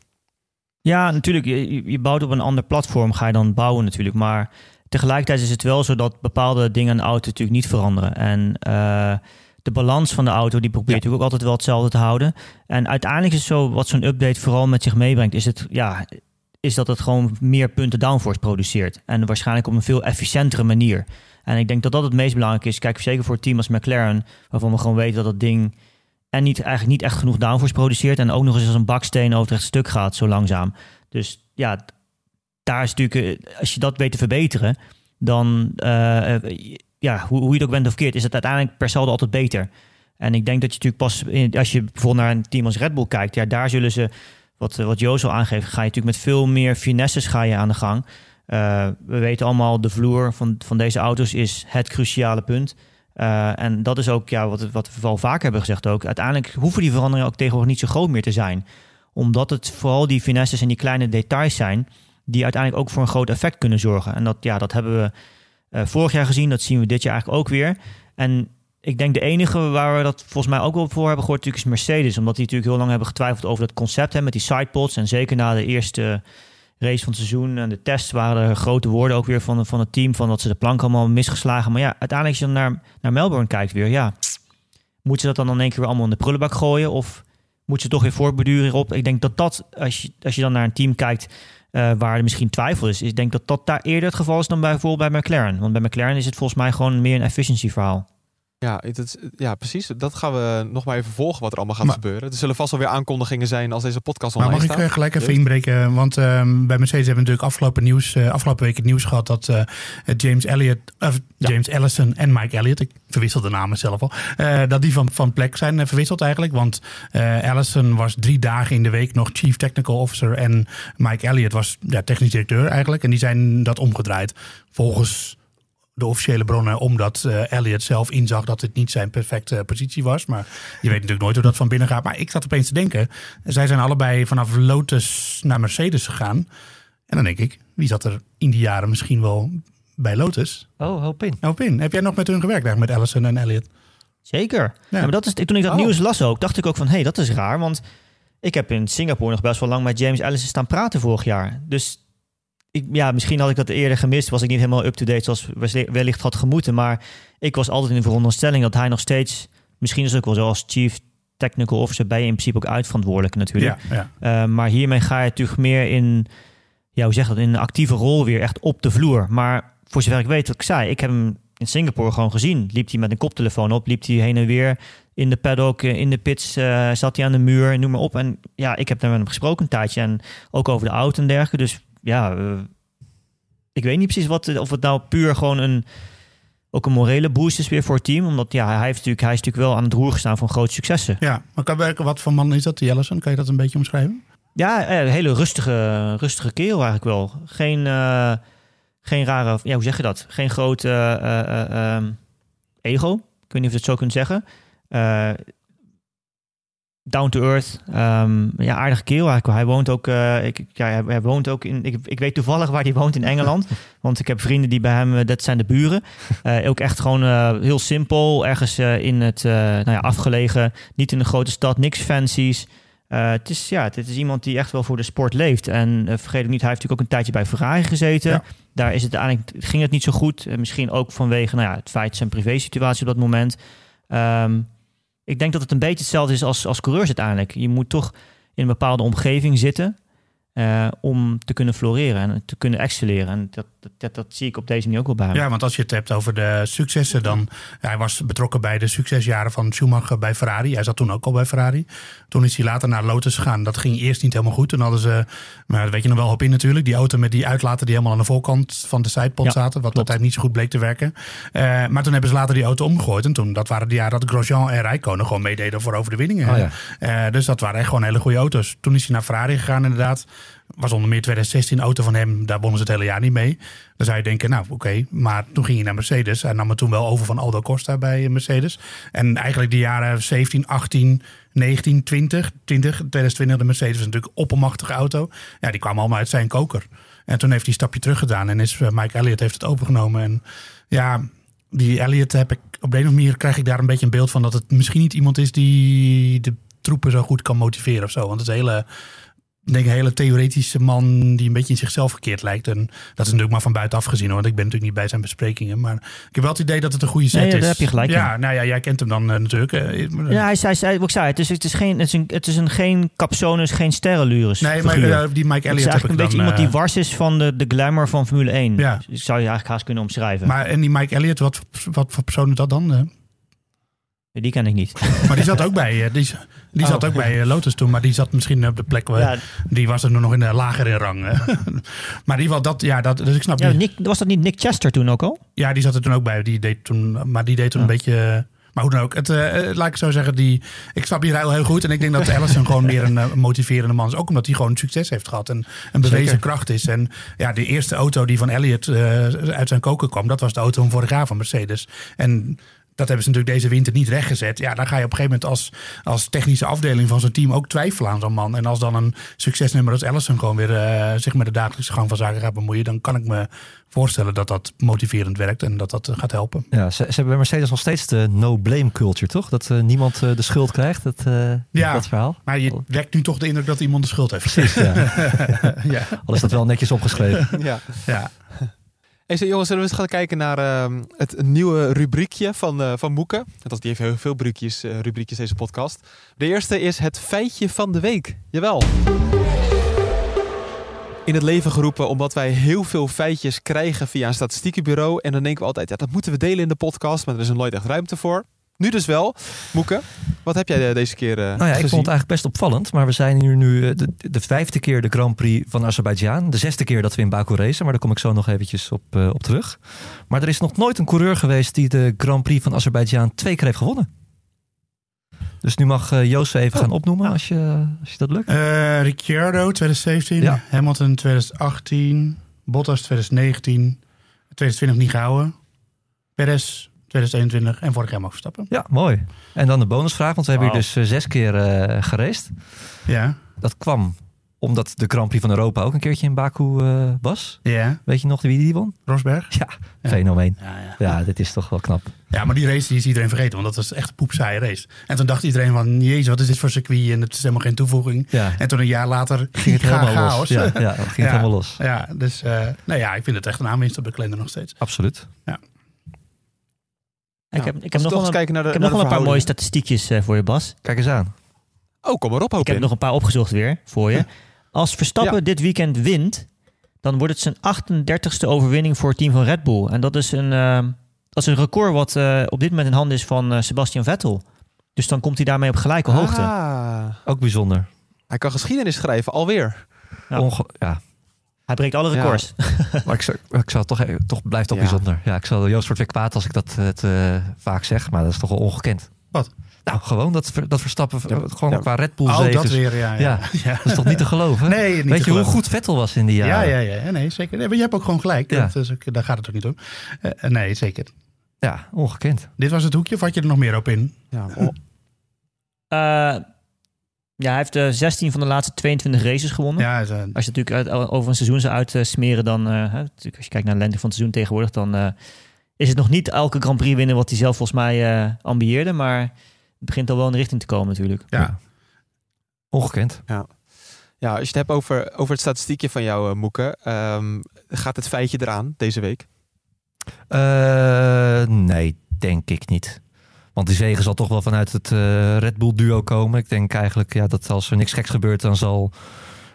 Ja, natuurlijk. Je, je bouwt op een ander platform, ga je dan bouwen natuurlijk. Maar tegelijkertijd is het wel zo dat bepaalde dingen aan de auto natuurlijk niet veranderen. En eh, de balans van de auto, die probeert natuurlijk ook altijd wel hetzelfde te houden. En uiteindelijk is het zo, wat zo'n update vooral met zich meebrengt, is, het, ja, is dat het gewoon meer punten downforce produceert. En waarschijnlijk op een veel efficiëntere manier. En ik denk dat dat het meest belangrijk is. Kijk, zeker voor een team als McLaren, waarvan we gewoon weten dat dat ding en niet, eigenlijk niet echt genoeg downforce produceert. En ook nog eens als een baksteen over het stuk gaat, zo langzaam. Dus ja, daar is natuurlijk, eh, als je dat weet te verbeteren, dan, eh, eh, ja, hoe, hoe je het ook bent of keert, is het uiteindelijk per saldo altijd beter. En ik denk dat je natuurlijk pas, als je bijvoorbeeld naar een team als Red Bull kijkt, ja, daar zullen ze, wat, wat Joost al aangeeft, ga je natuurlijk met veel meer finesses ga je aan de gang. We weten allemaal, de vloer van, van deze auto's is het cruciale punt. Eh, en dat is ook ja, wat, wat we wel vaak hebben gezegd ook. Uiteindelijk hoeven die veranderingen ook tegenwoordig niet zo groot meer te zijn. Omdat het vooral die finesses en die kleine details zijn... die uiteindelijk ook voor een groot effect kunnen zorgen. En dat, ja, dat hebben we eh, vorig jaar gezien. Dat zien we dit jaar eigenlijk ook weer. En ik denk de enige waar we dat volgens mij ook wel voor hebben gehoord... natuurlijk is Mercedes. Omdat die natuurlijk heel lang hebben getwijfeld over dat concept... Hè, met die sidepods. En zeker na de eerste race van het seizoen en de tests waren grote woorden ook weer van, van het team. Van dat ze de plank allemaal misgeslagen. Maar ja, uiteindelijk als je dan naar, naar Melbourne kijkt weer. Ja, moeten ze dat dan in één keer weer allemaal in de prullenbak gooien? Of moeten ze toch weer voortbeduren hierop? Ik denk dat dat, als je, als je dan naar een team kijkt eh, waar er misschien twijfel is. Ik denk dat dat daar eerder het geval is dan bijvoorbeeld bij McLaren. Want bij McLaren is het volgens mij gewoon meer een efficiency verhaal. Ja, het, is- ja, precies. Dat gaan we nog maar even volgen wat er allemaal gaat Maar- gebeuren. Er zullen vast wel weer aankondigingen zijn als deze podcast Maar online mag ik staat. eh, gelijk even inbreken? Want ehm, bij Mercedes hebben we natuurlijk afgelopen, nieuws, eh, afgelopen week het nieuws gehad dat eh, James Elliott, of James Ellison en Mike Elliott, ik verwissel de namen zelf al, dat die van, van plek zijn verwisseld eigenlijk. Want Ellison was drie dagen in de week nog Chief Technical Officer en Mike Elliott was ja, technisch directeur eigenlijk. En die zijn dat omgedraaid. Volgens de officiële bronnen, omdat eh Elliot zelf inzag dat het niet zijn perfecte positie was. Maar je weet natuurlijk nooit hoe dat van binnen gaat. Maar ik zat opeens te denken, zij zijn allebei vanaf Lotus naar Mercedes gegaan. En dan denk ik, wie zat er in die jaren misschien wel bij Lotus? Oh, hoop in. Heb jij nog met hun gewerkt eigenlijk, met Allison en Elliot? Zeker. Ja. maar dat is, toen ik dat Oh. nieuws las ook, dacht ik ook van... hé, hey, dat is raar, want ik heb in Singapore nog best wel lang met James Ellison staan praten vorig jaar. Dus ik, ja, misschien had ik dat eerder gemist. Was ik niet helemaal up-to-date zoals we- wellicht had gemoeten. Maar ik was altijd in de veronderstelling dat hij nog steeds... misschien is het ook wel zo als chief technical officer... ben je in principe ook uitverantwoordelijk natuurlijk. Ja, ja. Uh, maar hiermee ga je natuurlijk meer in... Ja, hoe zeg dat? In een actieve rol weer echt op de vloer. Maar voor zover ik weet, wat ik zei... ik heb hem in Singapore gewoon gezien. Liep hij met een koptelefoon op, liep hij heen en weer in de paddock, eh, in de pits, uh, zat hij aan de muur, noem maar op. En ja, ik heb daar met hem gesproken een tijdje en ook over de auto en dergelijke. Dus ja, uh, ik weet niet precies wat, of het nou puur gewoon een, ook een morele boost is weer voor het team. Omdat ja, hij, heeft natuurlijk, hij is natuurlijk wel aan het roer gestaan van grote successen. Ja, maar kan werken, wat voor man is dat, Jellison? Kan je dat een beetje omschrijven? Ja, een hele rustige, rustige kerel eigenlijk wel. Geen, uh, geen rare, ja, hoe zeg je dat? Geen grote uh, ego. Ik weet niet of je het zo kunt zeggen. Down to earth. Ehm, ja, aardige kerel eigenlijk. Hij woont ook, eh, ik, ja, hij, woont ook in, ik, ik weet toevallig waar hij woont in Engeland. want ik heb vrienden die bij hem, eh, dat zijn de buren. Eh, ook echt gewoon heel simpel, ergens in het nou ja, afgelegen, niet in een grote stad, niks fancies. Het, is, ja, het is iemand die echt wel voor de sport leeft. En vergeet ook niet, hij heeft natuurlijk ook een tijdje bij Ferrari gezeten. Ja. Daar is het eigenlijk, ging het niet zo goed. Misschien ook vanwege nou ja, het feit zijn privésituatie op dat moment. Ehm, ik denk dat het een beetje hetzelfde is als, als coureurs uiteindelijk. Je moet toch in een bepaalde omgeving zitten eh, om te kunnen floreren en te kunnen excelleren. En dat, dat, dat, dat zie ik op deze manier ook wel bij. Ja, want als je het hebt over de successen, dan... Hij was betrokken bij de succesjaren van Schumacher bij Ferrari. Hij zat toen ook al bij Ferrari. Toen is hij later naar Lotus gegaan. Dat ging eerst niet helemaal goed. Toen hadden ze, maar dat weet je nog wel op in natuurlijk, die auto met die uitlaten die helemaal aan de voorkant van de sidepod Ja, zaten. Wat uiteindelijk niet zo goed bleek te werken. Eh, maar toen hebben ze later die auto omgegooid. En toen, dat waren de jaren dat Grosjean en Rijkonen gewoon meededen voor over de winningen. Oh ja. Eh, dus dat waren echt gewoon hele goede auto's. Toen is hij naar Ferrari gegaan inderdaad. Was onder meer 2016 auto van hem. Daar wonnen ze het hele jaar niet mee. Dan zou je denken, nou oké. Maar toen ging hij naar Mercedes. Hij nam het toen wel over van Aldo Costa bij Mercedes. En eigenlijk de jaren 17, 18, 19, 20. 20 2020 de Mercedes natuurlijk een oppermachtige auto. Ja, die kwamen allemaal uit zijn koker. En toen heeft hij een stapje terug gedaan. En is, eh, Mike Elliott heeft het overgenomen. En ja, die Elliott heb ik op de een of andere manier krijg ik daar een beetje een beeld van dat het misschien niet iemand is die de troepen zo goed kan motiveren of zo. Want het hele, denk een hele theoretische man die een beetje in zichzelf verkeerd lijkt. En dat is natuurlijk maar van buitenaf gezien, hoor, want ik ben natuurlijk niet bij zijn besprekingen. Maar ik heb wel het idee dat het een goede set Nee, is. daar heb je gelijk Ja, nou ja, jij kent hem dan eh, natuurlijk. eh, Ja, hij zei, hij, ik zei, het is, het is, geen, het is, een, het is een, geen capsones, geen sterrenlures nee, maar eh, die Mike Het is Elliott heb eigenlijk ik een dan... beetje iemand die eh, wars is van de, de glamour van Formule 1. Ja. Dus ik zou je eigenlijk haast kunnen omschrijven. maar en die Mike Elliott, wat, wat voor persoon is dat dan? Eh? die ken ik niet. Maar die zat ook bij, eh, die, die zat ook bij eh, Lotus toen, maar die zat misschien op de plek waar ja, die was er nog in de lagere rang. eh. maar die wel dat, ja, dat, dus ik snap ja. Nick, was dat niet Nick Chester toen ook al? Ja, die zat er toen ook bij. Die deed toen, maar die deed toen Ja. een beetje. Maar hoe dan ook, het, eh, eh, laat ik zo zeggen, die, ik snap die heel, heel goed. En ik denk dat Allison gewoon meer een eh, motiverende man is. Ook omdat hij gewoon succes heeft gehad en een bewezen Zeker. kracht is. En ja, de eerste auto die van Elliott eh, uit zijn koker kwam, dat was de auto van vorig jaar van Mercedes. En dat hebben ze natuurlijk deze winter niet rechtgezet. Ja, dan ga je op een gegeven moment als, als technische afdeling van zo'n team ook twijfelen aan zo'n man. En als dan een succesnummer als Allison gewoon weer eh, zich met de dagelijkse gang van zaken gaat bemoeien, dan kan ik me voorstellen dat dat motiverend werkt en dat dat eh, gaat helpen. Ja, ze, ze hebben bij Mercedes nog steeds de no-blame culture, toch? Dat eh, niemand eh, de schuld krijgt, dat, eh, Ja. dat verhaal. Maar je wekt nu toch de indruk dat iemand de schuld heeft. Precies, ja. ja. Al is dat wel netjes opgeschreven. Ja. ja. Hey, jongens, zullen we gaan kijken naar ehm, het nieuwe rubriekje van, eh van Moeke? Dat die heeft heel veel rubriekjes, eh, rubriekjes deze podcast. De eerste is het feitje van de week. Jawel. In het leven geroepen omdat wij heel veel feitjes krijgen via een statistiekenbureau. En dan denken we altijd, ja, dat moeten we delen in de podcast, maar er is er nooit echt ruimte voor. Nu dus wel. Moeke, wat heb jij eh, deze keer eh Nou ja, ik vond het eigenlijk best opvallend. Maar we zijn hier nu eh, de, de vijfde keer de Grand Prix van Azerbeidzjan. De zesde keer dat we in Baku racen. Maar daar kom ik zo nog eventjes op, op terug. Maar er is nog nooit een coureur geweest die de Grand Prix van Azerbeidzjan twee keer heeft gewonnen. Dus nu mag eh, Joost even Oh, gaan opnoemen als, je, als je dat lukt. Eh, Ricciardo 2017, Ja. Hamilton 2018, Bottas 2019, 2020 niet gehouden, Perez 2021 en vorig jaar mag Verstappen. Ja, mooi. En dan de bonusvraag, want we hebben hier dus eh, zes keer geraced. Ja, Dat kwam omdat de Grand Prix van Europa ook een keertje in Baku eh, was. ja, Weet je nog wie die won? Rosberg. Ja, Ja. fenomeen. Ja, ja. Ja, dit is toch wel knap. ja, maar die race die is iedereen vergeten, want dat was echt een poepsaaie race. En toen dacht iedereen van, jezus, wat is dit voor circuit en het is helemaal geen toevoeging. Ja, En toen een jaar later ging het helemaal chaos. los. Ja, ja, ging Ja. het helemaal los. Ja, dus eh, nou ja, ik vind het echt een aanwinst op de kalender nog steeds. Absoluut. Ik heb, ik heb nog wel een, kijken naar de ik heb naar nog wel een paar mooie statistiekjes eh, voor je, Bas. Kijk eens aan. Oh, kom maar op, hoop Ik heb in. nog een paar opgezocht weer voor je. Als Verstappen Ja. dit weekend wint, dan wordt het zijn 38ste overwinning voor het team van Red Bull. En dat is een, eh, dat is een record wat eh, op dit moment in handen is van Sebastian Vettel. Dus dan komt hij daarmee op gelijke hoogte. Ah, Ook bijzonder. hij kan geschiedenis schrijven, alweer. Ja. Hij breekt alle Ja. records. Maar ik zou, ik zou toch, even- toch blijft toch Ja. bijzonder. Ja, ik zal Joost wordt weer kwaad als ik dat het, eh, vaak zeg, maar dat is toch wel ongekend. Wat? Nou, gewoon dat, ver- dat Verstappen Ja, gewoon ja. qua Red Bull Oh, dat weer, ja. Ja, ja. Dat is toch niet te geloven? Nee, niet Weet je hoe goed Vettel was in die Ja, jaren? ja, ja, ja, nee, zeker. Nee, maar je hebt ook gewoon gelijk. Ja. Dat is ook, daar gaat het ook niet om. Eh, nee, zeker. Ja, ongekend. Dit was het hoekje, of had je er nog meer op in? Ja, oh, Eh, Ja, hij heeft eh 16 van de laatste 22 races gewonnen. Ja, is, eh, Als je het natuurlijk uit, over een seizoen zou uitsmeren, dan... eh, hè, natuurlijk als je kijkt naar de lengte van het seizoen tegenwoordig... dan eh, is het nog niet elke Grand Prix winnen wat hij zelf volgens mij eh, ambieerde. Maar het begint al wel in de richting te komen natuurlijk. ja. Ongekend. Ja, als je het hebt over, over het statistiekje van jou, Moeke. ehm, gaat het feitje eraan deze week? Eh, nee, denk ik niet. Want die zegen zal toch wel vanuit het eh, Red Bull duo komen. Ik denk eigenlijk ja, dat als er niks geks gebeurt, dan zal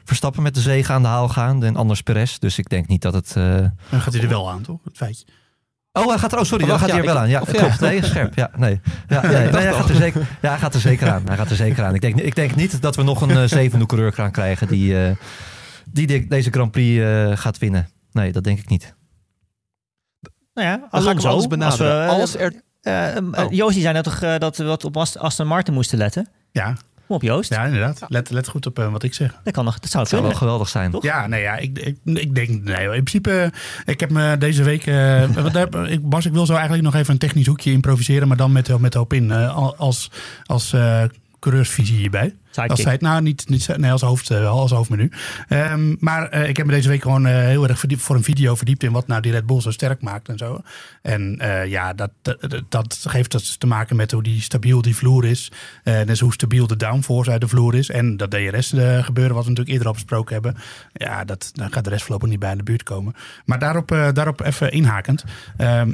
Verstappen met de zegen aan de haal gaan. En anders Perez. Dus ik denk niet dat het... eh, Dan gaat hij er wel aan, toch? Het feitje. Oh, hij gaat er, oh sorry, Oh, dan wacht, gaat hij ja, er wel ik- aan. Ja, klopt. Nee, scherp. Ja, nee. Ja, nee, nee, hij, gaat er zeker, ja, hij gaat er zeker aan. Hij gaat er zeker aan. Ik denk, ik denk niet dat we nog een eh, zevende coureur gaan krijgen die, eh, die de- deze Grand Prix eh, gaat winnen. Nee, dat denk ik niet. Nou ja, Alonso. Als we, Als eh, Oh. Joost die zei net toch eh, dat we wat op Ast- Aston Martin moesten letten? Ja, Kom op Joost. ja inderdaad. Let, let goed op wat ik zeg. Dat, kan nog, dat zou Dat zou wel geweldig zijn. Toch? Ja, nee, ja, ik, ik, ik denk, nee, in principe, ik heb me deze week, eh, wat daar- ik, Bas, ik wil zo eigenlijk nog even een technisch hoekje improviseren, maar dan met, met hoop in, eh, als, als eh, coureursvisie hierbij. Sidekick. Als zij nou niet, niet nee, als, hoofd, eh, wel als hoofdmenu. Ehm, maar eh, ik heb me deze week gewoon eh, heel erg verdiept, voor een video verdiept in wat nou die Red Bull zo sterk maakt en zo. En ja, dat, dat, dat geeft dus te maken met hoe die stabiel die vloer is. En dus hoe stabiel de downforce uit de vloer is. En dat DRS gebeuren, wat we natuurlijk eerder al besproken hebben. Ja, dat, daar gaat de rest voorlopig niet bij in de buurt komen. Maar daarop, daarop even inhakend. Ehm,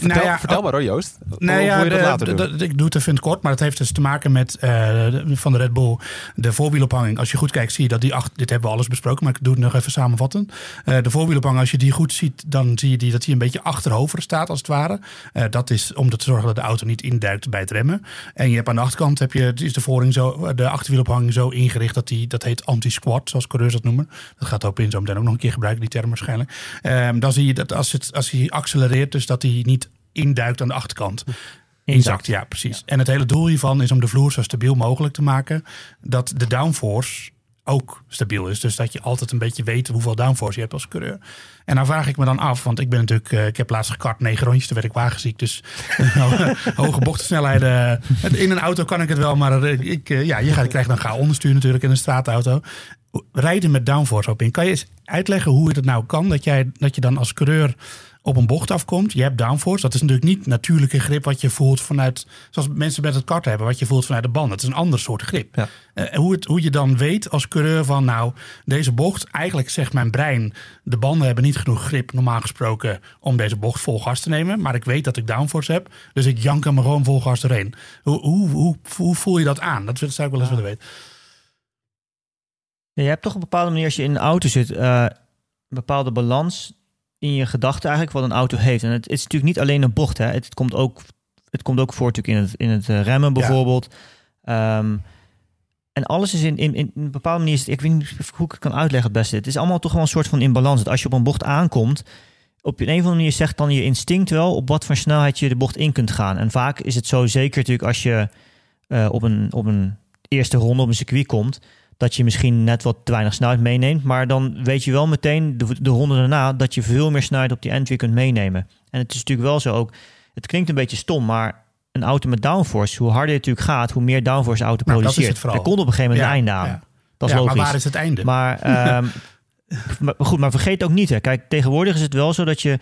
Ja, vertel, Nou ja, vertel oh. maar hoor, Joost. Nee, Hoe ja, je dat de- later de- doen? de- ik doe het even kort, maar het heeft dus te maken met eh, van de Red Bull de voorwielophanging. Als je goed kijkt, zie je dat die acht, dit hebben we alles besproken, maar ik doe het nog even samenvatten. Eh, de voorwielophanging, als je die goed ziet, dan zie je die, dat die een beetje achterover staat als het ware. Eh, dat is om te zorgen dat de auto niet induikt bij het remmen. En je hebt aan de achterkant heb je, is de vooring zo, de achterwielophanging zo ingericht dat die, dat heet anti-squat, zoals coureurs dat noemen. Dat gaat op in zo meteen ook nog een keer gebruiken, die term waarschijnlijk. Ehm, dan zie je dat als, het, als hij accelereert, dus dat hij niet induikt aan de achterkant. Inzakt, ja, precies. En het hele doel hiervan is om de vloer zo stabiel mogelijk te maken. Dat de downforce ook stabiel is. Dus dat je altijd een beetje weet hoeveel downforce je hebt als coureur. En dan vraag ik me dan af, want ik ben natuurlijk, eh, ik heb laatst gekart negen rondjes, toen werd ik wagenziek. Dus nou, hoge bochtensnelheden. In een auto kan ik het wel, maar eh, ik, eh, ja, je gaat- krijgt dan ga onderstuur natuurlijk in een straatauto. Rijden met downforce op in. Kan je eens uitleggen hoe het nou kan dat, jij, dat je dan als coureur op een bocht afkomt. Je hebt downforce. Dat is natuurlijk niet natuurlijke grip wat je voelt vanuit... zoals mensen met het kart hebben, wat je voelt vanuit de band. Het is een ander soort grip. Ja. Eh, hoe, het, hoe je dan weet als coureur van... nou, deze bocht, eigenlijk zegt mijn brein... de banden hebben niet genoeg grip, normaal gesproken... om deze bocht vol gas te nemen. Maar ik weet dat ik downforce heb. Dus ik jank hem gewoon vol gas doorheen. Hoe, hoe, hoe, hoe voel je dat aan? Dat zou ik wel eens willen weten. Ja, je hebt toch op een bepaalde manier, als je in een auto zit, eh, een bepaalde balans in je gedachten eigenlijk wat een auto heeft. En het, is natuurlijk niet alleen een bocht, hè. Het, komt ook, het komt ook voor natuurlijk in het, in het eh, remmen bijvoorbeeld. Ehm, en alles is in, in, in een bepaalde manier, is het- ik weet niet hoe ik het kan uitleggen het beste. Het is allemaal toch wel een soort van in balans. Dat als je op een bocht aankomt, op een of andere manier zegt dan je instinct wel op wat voor snelheid je de bocht in kunt gaan. En vaak is het zo, zeker natuurlijk als je eh, op, een, op een eerste ronde op een circuit komt, dat je misschien net wat te weinig snelheid meeneemt. Maar dan weet je wel meteen de, de ronde daarna dat je veel meer snelheid op die end weer kunt meenemen. En het is natuurlijk wel zo ook, het klinkt een beetje stom, maar een auto met downforce, hoe harder het natuurlijk gaat, hoe meer downforce de auto Nou, dat produceert. Er komt op een gegeven moment Ja, een einde aan. ja. Dat is ja, logisch. maar waar is het einde? Maar, ehm, maar goed, maar vergeet ook niet. Hè. Kijk, tegenwoordig is het wel zo dat je...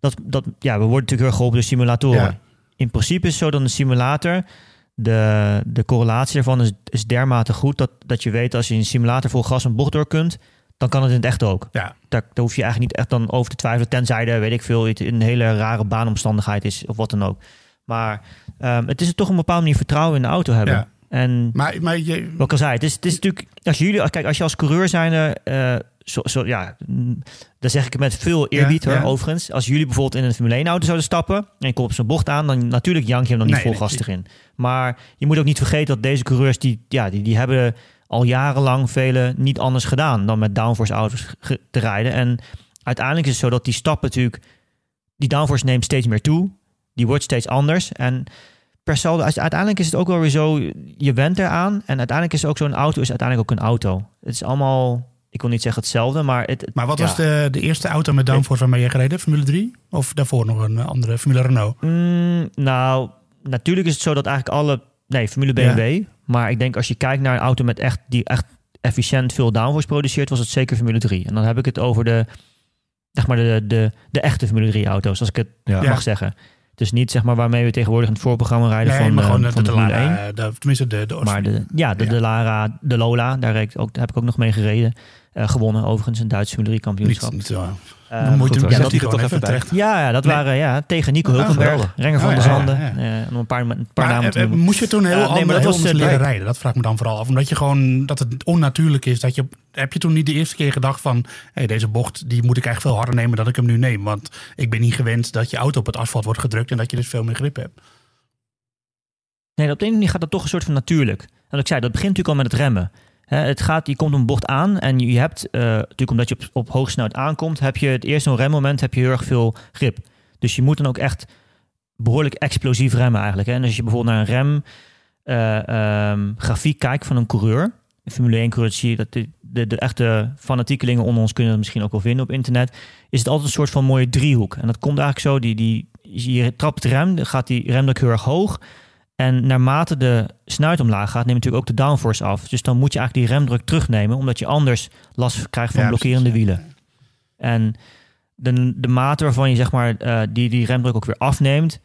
Dat, dat, ja, we worden natuurlijk heel geholpen door simulatoren. In principe is het zo dat een simulator... De, de correlatie ervan is, is dermate goed... Dat, dat je weet als je in een simulator vol gas een bocht door kunt... dan kan het in het echt ook. ja. Daar, daar hoef je eigenlijk niet echt dan over te twijfelen... tenzij er, weet ik veel, iets- een hele rare baanomstandigheid is... of wat dan ook. Maar ehm, het is toch een bepaalde manier vertrouwen in de auto hebben. Ja. En Maar, maar je, wat ik al zei, het is, het is natuurlijk, als jullie, kijk, als je als coureur zijn, eh zo, zo, ja, mm, dan zeg ik het met veel eerbied Ja, hoor, ja. overigens. Als jullie bijvoorbeeld in een Formule 1 auto zouden stappen en je komt op zo'n bocht aan, dan natuurlijk jank je hem dan niet Nee, vol gas erin. Maar je moet ook niet vergeten dat deze coureurs, die, ja, die, die hebben al jarenlang vele niet anders gedaan dan met downforce auto's te rijden. En uiteindelijk is het zo dat die stappen natuurlijk, die downforce neemt steeds meer toe. Die wordt steeds anders. En per saldo, uiteindelijk is het ook wel weer zo, je went eraan. En uiteindelijk is ook zo'n auto is uiteindelijk ook een auto. Het is allemaal, ik wil niet zeggen hetzelfde, maar het, het- maar wat ja. was de, de eerste auto met downforce waarmee je gereden? Formule 3? Of daarvoor nog een eh, andere Formule Renault? Mm, nou, natuurlijk is het zo dat eigenlijk alle, nee, Formule BMW. Maar ik denk als je kijkt naar een auto met echt, die echt efficiënt veel downforce produceert, was het zeker Formule 3. En dan heb ik het over de, zeg maar de, de, de echte Formule 3 auto's, als ik het Ja. mag zeggen. Dus niet zeg maar waarmee we tegenwoordig in het voorprogramma rijden Nee, van, maar gewoon de, van de, de, Formule 1. Lara, de, tenminste de, de Maar de, ja, de, Ja. de Lara, de Lola, daar, reed ik ook, daar heb ik ook nog mee gereden. Eh, gewonnen overigens, een Duitse Formule 3 kampioenschap. niet, niet zo. Eh, moet goed je ja, dat er toch even terecht. ja, ja, dat Nee. waren ja, tegen Nico Ah, Hulkenberg. Renger van Oh, der Zanden. ja, ja. eh, om een paar, een paar Maar, namen te eh, noemen. moest je toen heel Ja, nee, maar anders, dat heel was, anders eh, leren rijden? Dat vraag ik me dan vooral af. Omdat je gewoon, dat het onnatuurlijk is. Dat je, heb je toen niet de eerste keer gedacht van... Hey, deze bocht die moet ik eigenlijk veel harder nemen dan ik hem nu neem. Want ik ben niet gewend dat je auto op het asfalt wordt gedrukt... en dat je dus veel meer grip hebt. Nee, op de ene manier gaat dat toch een soort van natuurlijk. En wat ik zei, dat begint natuurlijk al met het remmen. Het gaat, je komt een bocht aan en je hebt, eh, natuurlijk omdat je op, op hoge snelheid aankomt, heb je het eerste remmoment heb je heel erg veel grip. Dus je moet dan ook echt behoorlijk explosief remmen eigenlijk. Hè. En als je bijvoorbeeld naar een rem eh, ehm, kijkt van een coureur, een Formule 1 coureur, zie je dat de, de, echte fanatiekelingen onder ons kunnen dat misschien ook wel vinden op internet, is het altijd een soort van mooie driehoek. En dat komt eigenlijk zo, die, die, je trapt rem, dan gaat die remdruk heel erg hoog. En naarmate de snuit omlaag gaat, neemt natuurlijk ook de downforce af. Dus dan moet je eigenlijk die remdruk terugnemen, omdat je anders last krijgt van Ja, blokkerende precies, ja. wielen. En de, de mate waarvan je zeg maar, eh, die, die remdruk ook weer afneemt,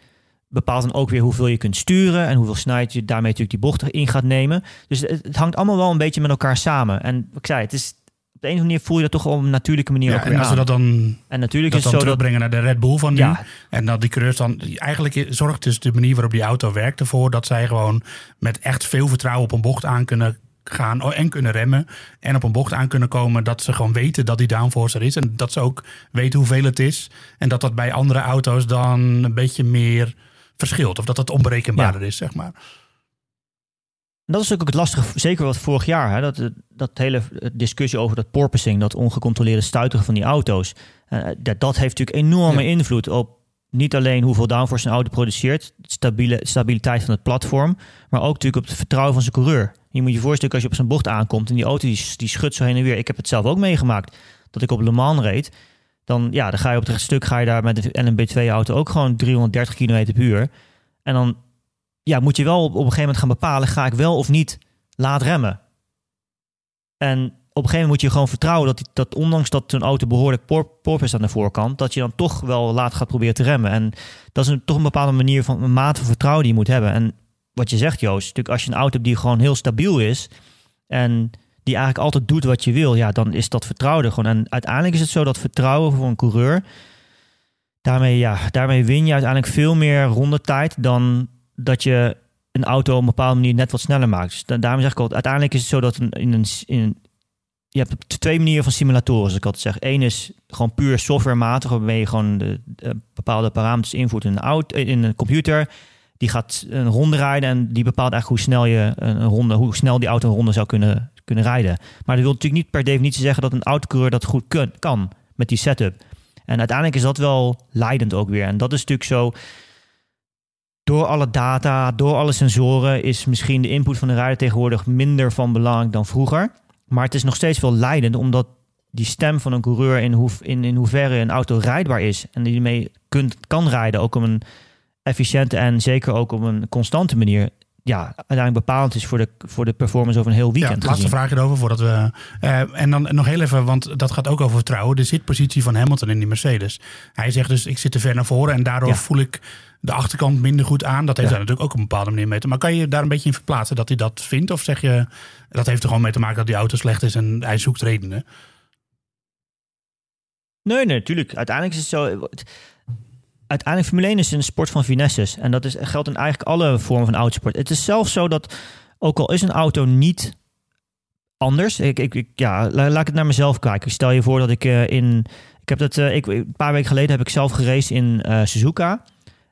bepaalt dan ook weer hoeveel je kunt sturen en hoeveel snelheid je daarmee natuurlijk die bocht in gaat nemen. Dus het, het hangt allemaal wel een beetje met elkaar samen. En ik zei, het is op de een of andere manier voel je dat toch op een natuurlijke manier ook Ja, en als we dat dan, en natuurlijk dat is dan zo dat terugbrengen naar de Red Bull van nu... ja, en dat die coureurs dan... Eigenlijk zorgt dus de manier waarop die auto werkt ervoor... dat zij gewoon met echt veel vertrouwen op een bocht aan kunnen gaan oh, en kunnen remmen. En op een bocht aan kunnen komen dat ze gewoon weten dat die downforce er is. En dat ze ook weten hoeveel het is. En dat dat bij andere auto's dan een beetje meer verschilt. Of dat het onberekenbaarder is, zeg maar. En dat is ook het lastige, zeker wat vorig jaar. Hè, dat, dat hele discussie over dat porpoising, dat ongecontroleerde stuiteren van die auto's. eh, dat, dat heeft natuurlijk enorme invloed op niet alleen hoeveel downforce een auto produceert, de stabiele, stabiliteit van het platform, maar ook natuurlijk op het vertrouwen van zijn coureur. Je moet je voorstellen als je op zijn bocht aankomt en die auto die, die schudt zo heen en weer. Ik heb het zelf ook meegemaakt dat ik op Le Mans reed. Dan, ja, dan ga je op het stuk ga je daar met de LMB2-auto ook gewoon 330 km per uur. En dan ja, moet je wel op, een gegeven moment gaan bepalen: ga ik wel of niet laat remmen? En op een gegeven moment moet je gewoon vertrouwen dat, dat ondanks dat een auto behoorlijk por, porpoise aan de voorkant, dat je dan toch wel laat gaat proberen te remmen. En dat is een, toch een bepaalde manier van een mate van vertrouwen die je moet hebben. En wat je zegt, Joost, natuurlijk als je een auto hebt die gewoon heel stabiel is en die eigenlijk altijd doet wat je wil, ja, dan is dat vertrouwen er gewoon. En uiteindelijk is het zo dat vertrouwen voor een coureur, daarmee, ja, daarmee win je uiteindelijk veel meer rondetijd dan dat je een auto op een bepaalde manier net wat sneller maakt. Dus da- daarom zeg ik altijd, uiteindelijk is het zo dat in een, in een je hebt twee manieren van simulatoren, zoals ik altijd zeg. Eén is gewoon puur softwarematig, waarmee je gewoon de, de bepaalde parameters invoert in een, auto, in een computer. Die gaat een ronde rijden en die bepaalt eigenlijk hoe snel, je een ronde, hoe snel die auto een ronde zou kunnen, kunnen rijden. Maar dat wil natuurlijk niet per definitie zeggen dat een autocoureur dat goed kan met die setup. En uiteindelijk is dat wel leidend ook weer. En dat is natuurlijk zo. Door alle data, door alle sensoren, is misschien de input van de rijder tegenwoordig minder van belang dan vroeger. Maar het is nog steeds wel leidend, omdat die stem van een coureur in, hoe, in, in hoeverre een auto rijdbaar is en die mee kunt, kan rijden, ook op een efficiënte en zeker ook op een constante manier, ja, uiteindelijk bepalend is voor de, voor de performance over een heel Ja, weekend. laatste gezien. vraag erover voordat we. eh, en dan nog heel even, want dat gaat ook over vertrouwen. De zitpositie van Hamilton in die Mercedes. Hij zegt dus: ik zit te ver naar voren en daardoor Ja. voel ik de achterkant minder goed aan. Dat heeft Ja. daar natuurlijk ook op een bepaalde manier mee te Maar kan je daar een beetje in verplaatsen dat hij dat vindt? Of zeg je dat heeft er gewoon mee te maken dat die auto slecht is en hij zoekt redenen? Nee, nee, natuurlijk. Uiteindelijk is het zo. Uiteindelijk, Formule 1 is een sport van finesses. En dat is, geldt in eigenlijk alle vormen van autosport. Het is zelfs zo dat, ook al is een auto niet anders. Ik, ik, ik- ja, la- laat ik het naar mezelf kijken. Stel je voor dat ik eh, in. Ik heb dat, eh, ik, een paar weken geleden heb ik zelf geraced in eh, Suzuka.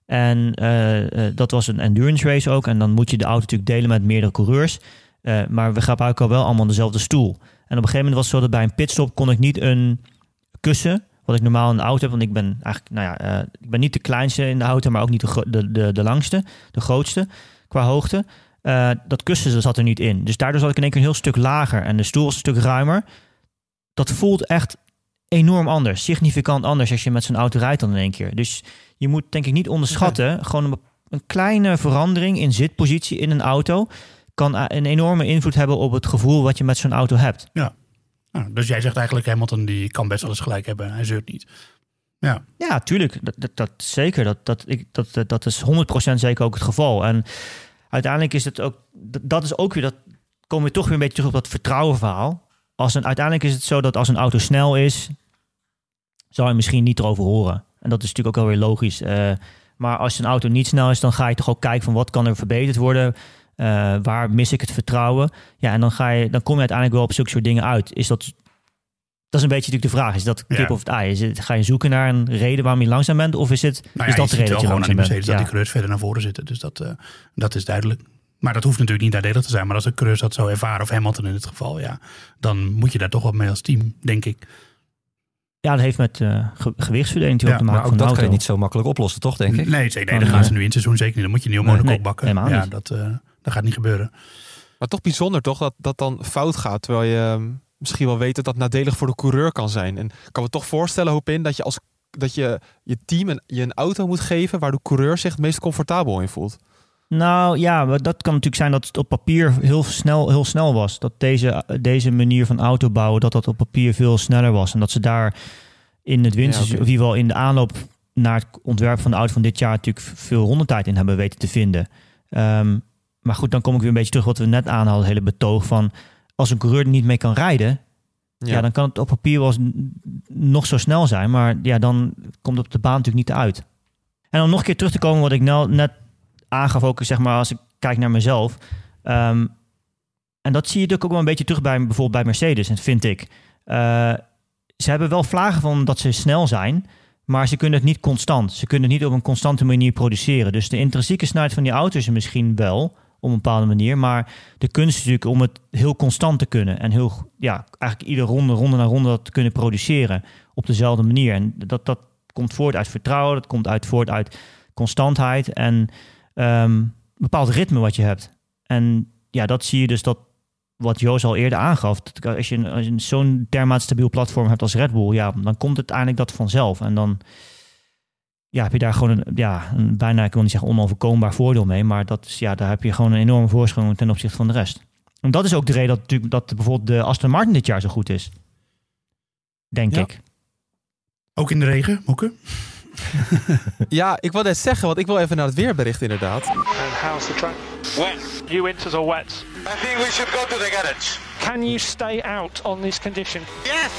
En eh, eh, dat was een endurance race ook. En dan moet je de auto natuurlijk delen met meerdere coureurs. Eh, maar we gebruiken al wel allemaal dezelfde stoel. En op een gegeven moment was het zo dat bij een pitstop kon ik niet een kussen, wat ik normaal in de auto heb, want ik ben eigenlijk, nou ja, ik ben niet de kleinste in de auto, maar ook niet de, de, de, langste, de grootste qua hoogte. Dat kussen zat er niet in. Dus daardoor zat ik in één keer een heel stuk lager en de stoel was een stuk ruimer. Dat voelt echt enorm anders, significant anders als je met zo'n auto rijdt dan in één keer. Dus je moet denk ik niet onderschatten, gewoon een, kleine verandering in zitpositie in een auto kan een enorme invloed hebben op het gevoel wat je met zo'n auto hebt. Ja. Dus jij zegt eigenlijk Hamilton die kan best wel eens gelijk hebben. Hij zeurt niet. Ja, ja tuurlijk. Dat, dat, dat zeker. Dat, dat, ik, dat, dat, dat is 100% zeker ook het geval. En uiteindelijk is het ook... Dat is ook weer... Dat komen we toch weer een beetje terug op dat vertrouwen verhaal. Als een, uiteindelijk is het zo dat als een auto snel is... zou je misschien niet erover horen. En dat is natuurlijk ook wel weer logisch. Uh, maar als een auto niet snel is, dan ga je toch ook kijken van wat kan er verbeterd worden. Uh, waar mis ik het vertrouwen? Ja, en dan, ga je, dan kom je uiteindelijk wel op zulke soort dingen uit. Is dat, dat is een beetje natuurlijk de vraag. Is dat kip of het ei? Is het, ga je zoeken naar een reden waarom je langzaam bent? Of is, het, nou is dat de reden dat je langzaam bent? Dat die coureurs verder naar voren zitten. Dus dat, uh, dat is duidelijk. Maar dat hoeft natuurlijk niet nadelig te zijn. Maar als de coureurs dat zo ervaren, of Hamilton in het geval, ja, dan moet je daar toch wat mee als team, denk ik. Ja, dat heeft met uh, gewichtsverdeling ja, te maken. Maar ook dat kan je niet zo makkelijk oplossen, toch, denk ik? Nee, zeker, nee, dat gaan ze nu in het seizoen zeker niet. Dan moet je een nieuwe monocoque bakken. Ja, dat, uh, dat gaat niet gebeuren. Maar toch bijzonder, toch, dat dat dan fout gaat. Terwijl je ehm, misschien wel weet dat dat nadelig voor de coureur kan zijn. En ik kan me toch voorstellen, hoop in, dat je als dat je je team een, je een auto moet geven waar de coureur zich het meest comfortabel in voelt. Nou ja, dat kan natuurlijk zijn dat het op papier heel snel, heel snel was. Dat deze, deze manier van auto bouwen, dat dat op papier veel sneller was. En dat ze daar in het winst, ja, of in ieder geval in de aanloop naar het ontwerp van de auto van dit jaar natuurlijk veel rondetijd in hebben weten te vinden. Um, maar goed, dan kom ik weer een beetje terug wat we net aanhadden, het hele betoog van als een coureur er niet mee kan rijden, ja. ja. dan kan het op papier wel nog zo snel zijn, maar ja, dan komt het op de baan natuurlijk niet uit. En om nog een keer terug te komen wat ik nou net aangaf, ook zeg maar als ik kijk naar mezelf. Um, en dat zie je natuurlijk ook wel een beetje terug bij bijvoorbeeld bij Mercedes, vind ik. Uh, ze hebben wel vlagen van dat ze snel zijn, maar ze kunnen het niet constant. Ze kunnen het niet op een constante manier produceren. Dus de intrinsieke snelheid van die auto is misschien wel op een bepaalde manier, maar de kunst is natuurlijk om het heel constant te kunnen en heel, ja, eigenlijk iedere ronde, ronde na ronde dat te kunnen produceren op dezelfde manier. En dat, dat komt voort uit vertrouwen, dat komt uit voort uit constantheid en um, bepaald ritme wat je hebt. En ja, dat zie je dus dat wat Joost al eerder aangaf. Dat als je, je zo'n dermate stabiel platform hebt als Red Bull, ja, dan komt het uiteindelijk dat vanzelf. En dan ja, heb je daar gewoon een, ja, een bijna, ik wil niet zeggen onoverkombaar voordeel mee, maar dat is, ja, daar heb je gewoon een enorme voorsprong ten opzichte van de rest. En dat is ook de reden dat, natuurlijk, dat bijvoorbeeld de Aston Martin dit jaar zo goed is. Denk ik. Ook in de regen, Moeke? Ja, ik wil net zeggen, want ik wil even naar het weerbericht inderdaad. And how's the track? Wet. You winters or wet? I think we should go to the garage. Can you stay out on this condition? Yes!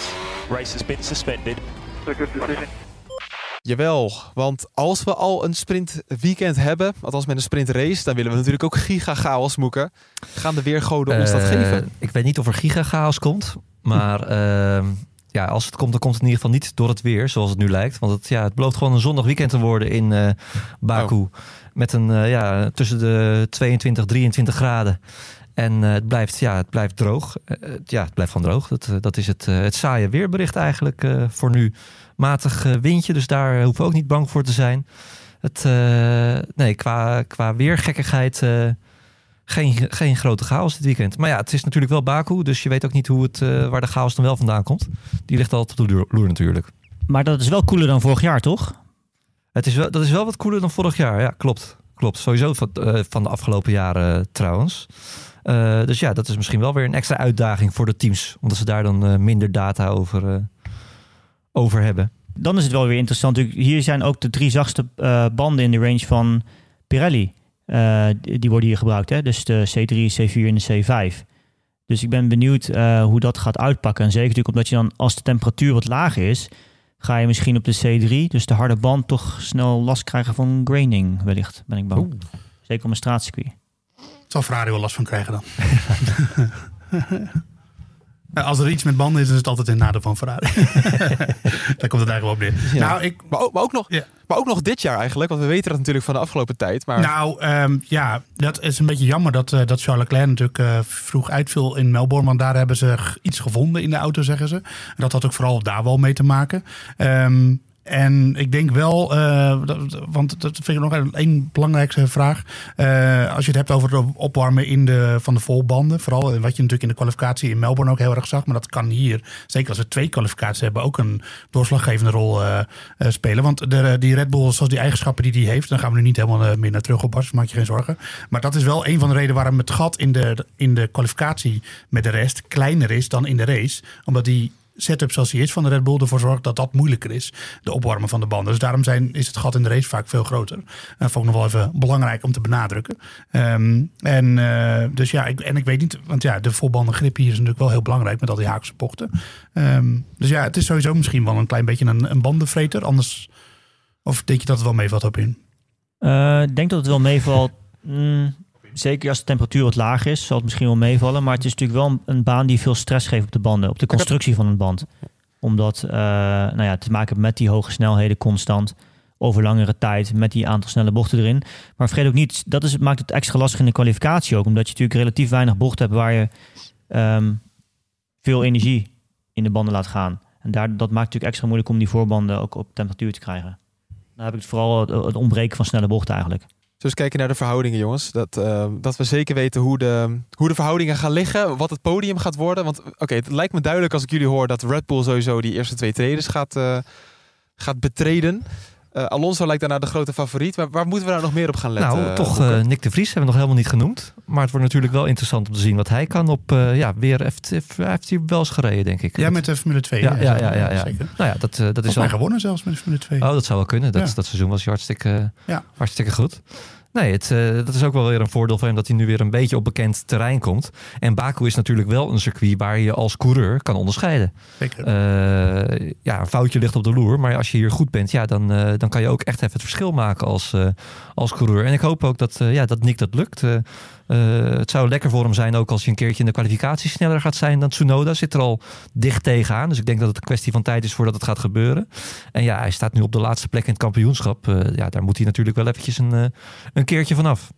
Race has been suspended. It's a good decision. Jawel, want als we al een sprintweekend hebben, althans met een sprintrace, dan willen we natuurlijk ook giga-chaos moeken. Gaan de weergoden ons dat Eh, geven? Ik weet niet of er giga-chaos komt. Maar ehm, ja, als het komt, dan komt het in ieder geval niet door het weer, zoals het nu lijkt. Want het, ja, het belooft gewoon een zondag weekend te worden in eh Baku. Met een, eh, ja, tussen de 22, 23 graden. En eh, het, blijft, ja, het blijft droog. Ja, het blijft gewoon droog. Dat, dat is het, het saaie weerbericht eigenlijk voor nu. Matig windje, dus daar hoeven we ook niet bang voor te zijn. Het, nee, qua, qua weergekkigheid geen, geen grote chaos dit weekend. Maar ja, het is natuurlijk wel Baku, dus je weet ook niet hoe het, eh, waar de chaos dan wel vandaan komt. Die ligt altijd op de loer- natuurlijk. Maar dat is wel cooler dan vorig jaar, toch? Het is wel, dat is wel wat cooler dan vorig jaar. Ja, klopt. Klopt. Sowieso van, eh, van de afgelopen jaren eh, trouwens. Dus ja, dat is misschien wel weer een extra uitdaging voor de teams. Omdat ze daar dan minder data over, over hebben. Dan is het wel weer interessant. Hier zijn ook de drie zachtste banden in de range van Pirelli. Eh, die worden hier gebruikt. Hè? Dus de C3, C4 en de C5. Dus ik ben benieuwd eh, hoe dat gaat uitpakken. En zeker natuurlijk omdat je dan, als de temperatuur wat lager is, ga je misschien op de C3, dus de harde band, toch snel last krijgen van graining, wellicht, ben ik bang. Zeker op een straatcircuit. Zal Ferrari wel last van krijgen dan. Ja, Als er iets met banden is, is het altijd een nadeel van Ferrari. Daar komt het eigenlijk wel op neer. Ja. Nou, ik, Maar ook, maar, ook nog, Ja. maar ook nog dit jaar eigenlijk, want we weten dat natuurlijk van de afgelopen tijd. Maar Nou, ehm, ja, dat is een beetje jammer dat, eh, dat Charles Leclerc natuurlijk eh, vroeg uitviel in Melbourne. Want daar hebben ze iets gevonden in de auto, zeggen ze. En dat had ook vooral daar wel mee te maken. Ehm, En ik denk wel, dat, want dat vind ik nog een belangrijkste vraag. Uh, als je het hebt over het opwarmen in de, van de volbanden. Vooral wat je natuurlijk in de kwalificatie in Melbourne ook heel erg zag. Maar dat kan hier, zeker als we twee kwalificaties hebben, ook een doorslaggevende rol uh, spelen. Want de, die Red Bull, zoals die eigenschappen die die heeft, dan gaan we nu niet helemaal meer naar terug op, dus maak je geen zorgen. Maar dat is wel een van de redenen waarom het gat in de, in de kwalificatie met de rest kleiner is dan in de race. Omdat die setup zoals die is van de Red Bull ervoor zorgt dat dat moeilijker is. De opwarmen van de banden. Dus daarom zijn, is het gat in de race vaak veel groter. Dat vond ik nog wel even belangrijk om te benadrukken. Ehm, en, uh, dus ja, ik, en ik weet niet, want ja, de volbanden grip hier is natuurlijk wel heel belangrijk met al die haakse bochten. Um, dus ja, het is sowieso misschien wel een klein beetje een, een bandenvreter. Anders, of denk je dat het wel meevalt op in? Uh, ik denk dat het wel meevalt. Mm, Zeker als de temperatuur wat laag is, zal het misschien wel meevallen. Maar het is natuurlijk wel een, baan die veel stress geeft op de banden, op de constructie van een band. Omdat uh, nou ja, te maken met die hoge snelheden constant, over langere tijd, met die aantal snelle bochten erin. Maar vergeet ook niet, dat is, maakt het extra lastig in de kwalificatie ook. Omdat je natuurlijk relatief weinig bochten hebt waar je um, veel energie in de banden laat gaan. En daar, dat maakt natuurlijk extra moeilijk om die voorbanden ook op temperatuur te krijgen. Dan heb ik het vooral het, het ontbreken van snelle bochten eigenlijk. Dus kijken naar de verhoudingen, jongens. Dat, uh, dat we zeker weten hoe de, hoe de verhoudingen gaan liggen. Wat het podium gaat worden. Want oké, het lijkt me duidelijk als ik jullie hoor dat Red Bull sowieso die eerste twee treders gaat, uh, gaat betreden. Uh, Alonso lijkt daarna de grote favoriet. Maar waar moeten we nou nog meer op gaan letten? Nou, toch uh, Nick de Vries hebben we nog helemaal niet genoemd. Maar het wordt natuurlijk wel interessant om te zien wat hij kan op... Uh, ja, weer heeft, heeft hij wel eens gereden, denk ik. Ja, met de Formule 2. Ja, ja, ja, ja, ja. Zeker. Nou ja, dat, dat is al... gewonnen zelfs met de Formule 2. Oh, dat zou wel kunnen. Dat, ja. dat seizoen was hij hartstikke, ja. hartstikke goed. Nee, het, uh, dat is ook wel weer een voordeel van hem dat hij nu weer een beetje op bekend terrein komt. En Baku is natuurlijk wel een circuit waar je als coureur kan onderscheiden. Zeker. Uh, ja, een foutje ligt op de loer, maar als je hier goed bent, ja, dan, uh, dan kan je ook echt even het verschil maken als, als coureur. En ik hoop ook dat, ja, dat Nick dat lukt. Uh, het zou lekker voor hem zijn ook als hij een keertje in de kwalificatie sneller gaat zijn dan Tsunoda. Zit er al dicht tegenaan. Dus ik denk dat het een kwestie van tijd is voordat het gaat gebeuren. En ja, hij staat nu op de laatste plek in het kampioenschap. Uh, ja, daar moet hij natuurlijk wel eventjes een, uh, een keertje vanaf.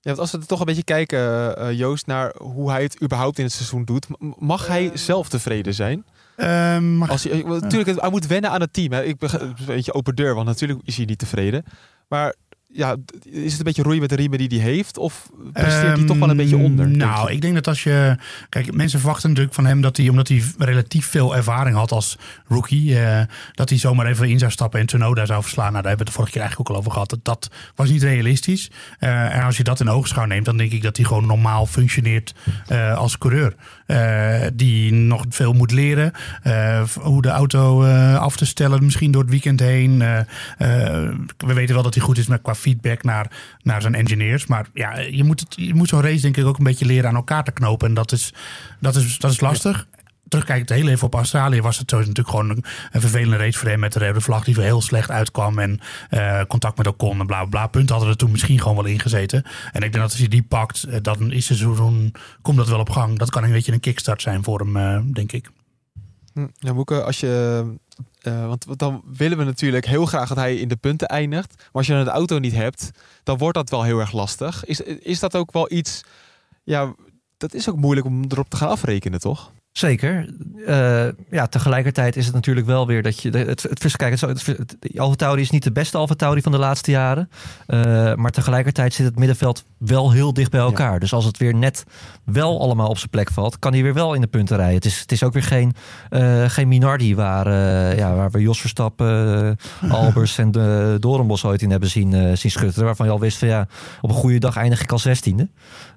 Ja, want als we toch een beetje kijken, Joost, naar hoe hij het überhaupt in het seizoen doet. Mag hij zelf tevreden zijn? Um, als hij, natuurlijk, hij moet wennen aan het team. Hè. Ik ben een beetje open deur, want natuurlijk is hij niet tevreden. Maar ja, is het een beetje roeien met de riemen die hij heeft? Of presteert hij um, toch wel een beetje onder? Nou, ik denk dat als je... Kijk, mensen verwachten natuurlijk van hem dat hij... omdat hij relatief veel ervaring had als rookie... Uh, dat hij zomaar even in zou stappen en Tsunoda zou verslaan. Nou, daar hebben we het de vorige keer eigenlijk ook al over gehad. Dat, dat was niet realistisch. Uh, en als je dat in oogschouw neemt... dan denk ik dat hij gewoon normaal functioneert uh, als coureur. Die nog veel moet leren. hoe de auto af te stellen, misschien door het weekend heen. we weten wel dat hij goed is met qua feedback naar, naar zijn engineers. Maar ja, je moet, het, je moet zo'n race denk ik ook een beetje leren aan elkaar te knopen. En dat is, dat is, dat is lastig. Ja. Terugkijkend heel even op Australië was het natuurlijk gewoon een, vervelende race voor hem met de rode vlag die heel slecht uitkwam en uh, contact met Ocon en bla bla. Punt hadden er toen misschien gewoon wel ingezeten. En ik denk dat als hij die pakt, uh, dan is er zo'n komt dat wel op gang. Dat kan een beetje een kickstart zijn voor hem, uh, denk ik. Hm, ja, Moeke, als je uh, want dan willen we natuurlijk heel graag dat hij in de punten eindigt. Maar als je dan de auto niet hebt, dan wordt dat wel heel erg lastig. Is, is dat ook wel iets. Ja, dat is ook moeilijk om erop te gaan afrekenen, toch? Zeker. Uh, ja, tegelijkertijd is het natuurlijk wel weer dat je. Het, het, kijk, het, het, het Tauri is niet de beste Alfa Tauri van de laatste jaren. Uh, maar tegelijkertijd zit het middenveld wel heel dicht bij elkaar. Ja. Dus als het weer net wel allemaal op zijn plek valt, kan hij weer wel in de punten rijden. Het is, het is ook weer geen, uh, geen Minardi waar, ja, waar we Jos Verstappen, Albers en de Doornbos ooit in hebben zien, zien schutteren. Waarvan je al wist van ja, op een goede dag eindig ik al zestiende.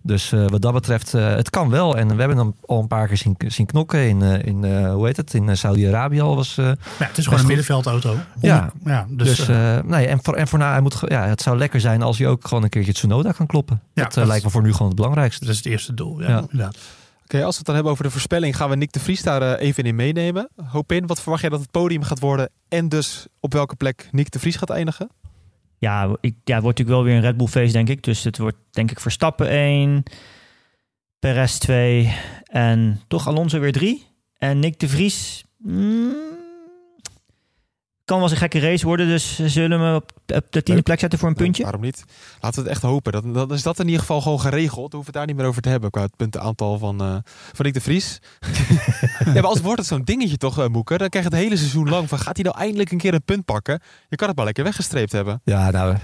Dus wat dat betreft, het kan wel. En we hebben hem al een paar keer zien, zien knokken in, in uh, hoe heet het, in Saudi-Arabië al was. Uh, ja, het is gewoon een middenveldauto. Ja, ja dus, dus uh, nee, en voor, en voor hij moet, ja, het zou lekker zijn als hij ook gewoon een keertje Tsunoda kan kloppen. Ja, dat, dat lijkt me voor nu gewoon het belangrijkste. Dat is het eerste doel, ja, ja. inderdaad. Oké, okay, als we het dan hebben over de voorspelling, gaan we Nick de Vries daar even in meenemen. Hoop in, wat verwacht jij dat het podium gaat worden en dus op welke plek Nick de Vries gaat eindigen? Ja, ik, ja, het wordt natuurlijk wel weer een Red Bull feest, denk ik. Dus het wordt denk ik Verstappen 1, Perez 2 en toch Alonso weer 3. En Nick de Vries. Mm, kan wel eens een gekke race worden. Dus zullen we op, op de tiende Leuk. plek zetten voor een puntje? waarom niet? Laten we het echt hopen. Dan, dan is dat in ieder geval gewoon geregeld. Dan hoeven we het daar niet meer over te hebben qua het puntenaantal van, eh van Nick de Vries. ja, maar als wordt het zo'n dingetje toch, eh Moeker, dan krijg je het hele seizoen lang van gaat hij nou eindelijk een keer een punt pakken? Je kan het maar lekker weggestreept hebben. Ja, nou...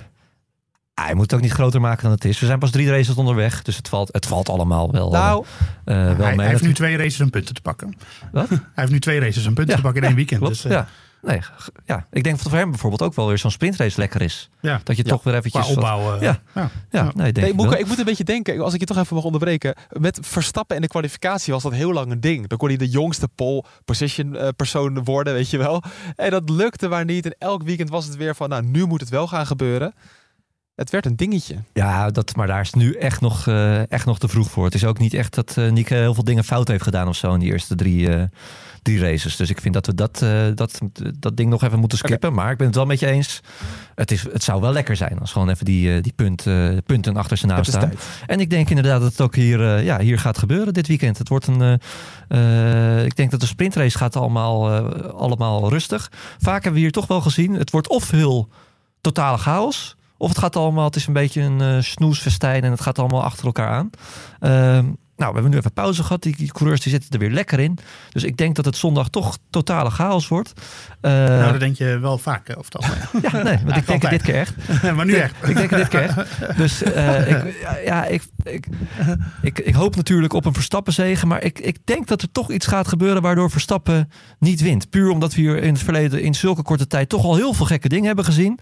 Hij moet het ook niet groter maken dan het is. We zijn pas drie races onderweg, dus het valt, het valt allemaal wel, Nou, eh, wel hij, mee. hij heeft nu twee races en punten te pakken. Wat? Hij heeft nu twee races en punten Ja, te pakken in één weekend. Klopt, dus, eh, ja. Nee, ja. Ik denk dat voor hem bijvoorbeeld ook wel weer zo'n sprintrace lekker is. ja. Dat je Ja, toch weer Qua eventjes... wat- opbouw. eh, Ja. ja. ja, Ja. nee, denk nee, ik ik moet een beetje denken, als ik je toch even mag onderbreken. Met Verstappen en de kwalificatie was dat heel lang een ding. Dan kon hij de jongste pole position eh, persoon worden, weet je wel. En dat lukte maar niet. En elk weekend was het weer van, nou, nu moet het wel gaan gebeuren. Het werd een dingetje. Ja, dat, maar daar is nu echt nog, eh, echt nog te vroeg voor. Het is ook niet echt dat eh Nick heel veel dingen fout heeft gedaan of zo in die eerste drie, eh, drie races. Dus ik vind dat we dat, eh, dat, dat ding nog even moeten skippen. Maar ik ben het wel met je eens. Het, is, het zou wel lekker zijn als gewoon even die, eh, die punt, eh, punten achter zijn naam staan. En ik denk inderdaad dat het ook hier, eh, ja, hier gaat gebeuren dit weekend. Het wordt een. eh, eh, ik denk dat de sprintrace gaat allemaal, eh, allemaal rustig. Vaak hebben we hier toch wel gezien. Het wordt of heel totale chaos. Of het gaat allemaal, het is een beetje een eh snoesfestijn en het gaat allemaal achter elkaar aan. Ehm, nou, we hebben nu even pauze gehad. Die, die coureurs die zitten er weer lekker in. Dus ik denk dat het zondag toch totale chaos wordt. Eh, Nou, dat denk je wel vaak, hè, of dat. ja, nee, want ik denk het dit keer echt. maar nu echt. Ik denk het dit keer echt. Dus eh, ik, ja, ik, ik, ik, ik hoop natuurlijk op een Verstappen zegen. Maar ik, ik denk dat er toch iets gaat gebeuren waardoor Verstappen niet wint. Puur omdat we hier in het verleden in zulke korte tijd toch al heel veel gekke dingen hebben gezien.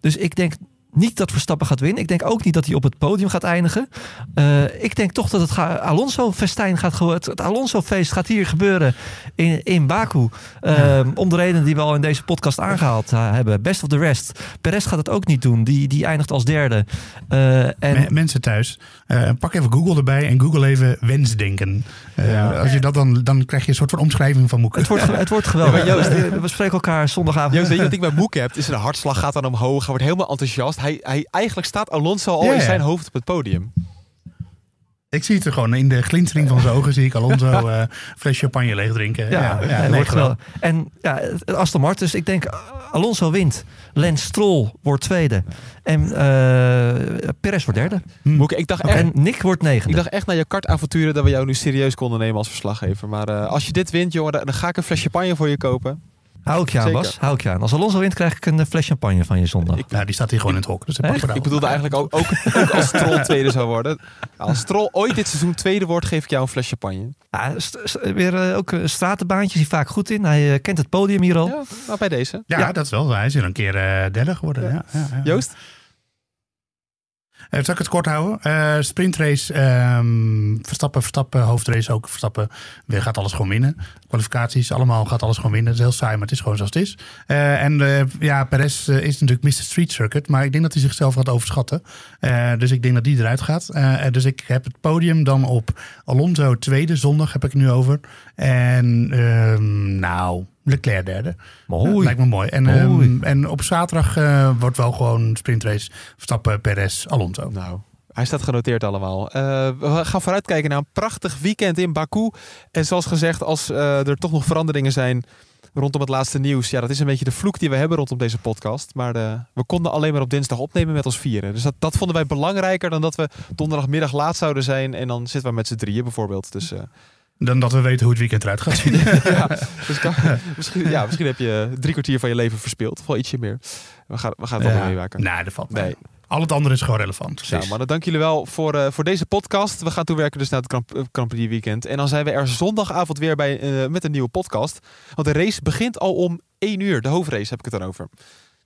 Dus ik denk niet dat Verstappen gaat winnen. Ik denk ook niet dat hij op het podium gaat eindigen. Eh, ik denk toch dat het ga- Alonso-festijn gaat ge- Het, Alonso-feest gaat hier gebeuren in, in Baku. Ehm, Om de redenen die we al in deze podcast aangehaald eh, hebben. Best of the rest. Perez gaat het ook niet doen. Die, die eindigt als derde. Eh, en Me- mensen thuis, eh, pak even Google erbij en Google even wensdenken. Eh, Als je dat dan, dan krijg je een soort van omschrijving van Moeke. het, wordt, het wordt geweldig. Ja, Joost- we spreken elkaar zondagavond. Joost, weet je wat ik bij Moeke heb? Is zijn hartslag gaat dan omhoog. Hij wordt helemaal enthousiast. Hij, hij, eigenlijk staat Alonso al Ja, in ja. zijn hoofd op het podium. Ik zie het er gewoon in de glinstering van zijn ogen. Zie ik Alonso eh fles champagne leeg drinken. Ja, ja, nee, wel. En ja, Aston Martin. Dus ik denk uh, Alonso wint. Lance Stroll wordt tweede. En eh Perez wordt derde. Moeke, ik dacht echt... En Nick wordt negende. Ik dacht echt naar je kartavonturen dat we jou nu serieus konden nemen als verslaggever. Maar eh, als je dit wint, jongen, dan dan ga ik een fles champagne voor je kopen. Hou ik je aan, Zeker. Bas. Hou ik je aan. Als Alonso wint, krijg ik een eh, fles champagne van je zondag. Ik- Nou, die staat hier gewoon in het hok. Dus dat Ik bedoelde eigenlijk ook, ook, ook als Stroll tweede zou worden. Als Stroll ooit dit seizoen tweede wordt, geef ik jou een fles champagne. Ja, st- st- weer eh, ook eh, stratenbaantjes, die vaak goed in. Hij kent het podium hier al. Ja, nou bij deze. Ja, Ja. dat is wel. Hij is hier een keer eh, derde geworden. Ja. Ja, ja. Joost? Eh, zal ik het kort houden? Eh, sprintrace, ehm, Verstappen, Verstappen, hoofdrace ook. Verstappen weer gaat alles gewoon winnen. Kwalificaties, allemaal gaat alles gewoon winnen. Het is heel saai, maar het is gewoon zoals het is. Eh, en ja, Perez is natuurlijk Mr. Street Circuit. Maar ik denk dat hij zichzelf gaat overschatten. Dus ik denk dat die eruit gaat. Dus ik heb het podium dan op Alonso tweede. Zondag heb ik nu over. En ehm, nou, Leclerc derde. Mooi. Ja, lijkt me mooi. En, Mooi. ehm, en op zaterdag eh, wordt wel gewoon sprintrace Verstappen, Perez, Alonso. Nou, hij staat genoteerd allemaal. Eh, we gaan vooruitkijken naar een prachtig weekend in Baku. En zoals gezegd, als eh, er toch nog veranderingen zijn rondom het laatste nieuws. Ja, dat is een beetje de vloek die we hebben rondom deze podcast. Maar eh, we konden alleen maar op dinsdag opnemen met ons vieren. Dus dat, dat vonden wij belangrijker dan dat we donderdagmiddag laat zouden zijn. En dan zitten we met z'n drieën bijvoorbeeld. Dus, eh, Dan dat we weten hoe het weekend eruit gaat zien. ja, dus kan- misschien, ja, misschien heb je drie kwartier van je leven verspild. Of wel ietsje meer. We gaan, we gaan het allemaal meemaken. Nee, dat valt mee. Nee. Al het andere is gewoon relevant. Ja, mannen, dank jullie wel voor, eh, voor deze podcast. We gaan toewerken dus naar het Grand, eh, weekend. En dan zijn we er zondagavond weer bij, eh, met een nieuwe podcast. Want de race begint al om 1 uur. De hoofdrace heb ik het dan over.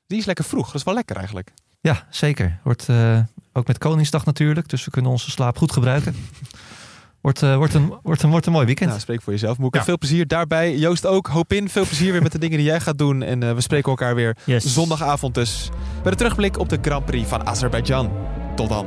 Die is lekker vroeg. Dat is wel lekker eigenlijk. Ja, zeker. Wordt eh, ook met Koningsdag natuurlijk. Dus we kunnen onze slaap goed gebruiken. Wordt, eh, wordt, een, wordt, een, wordt een mooi weekend. Nou, spreek voor jezelf. Moeke. Ja. Veel plezier daarbij. Joost ook. Hoop in. Veel plezier weer met de dingen die jij gaat doen. En eh, we spreken elkaar weer Yes. zondagavond dus. Bij de terugblik op de Grand Prix van Azerbeidzjan. Tot dan.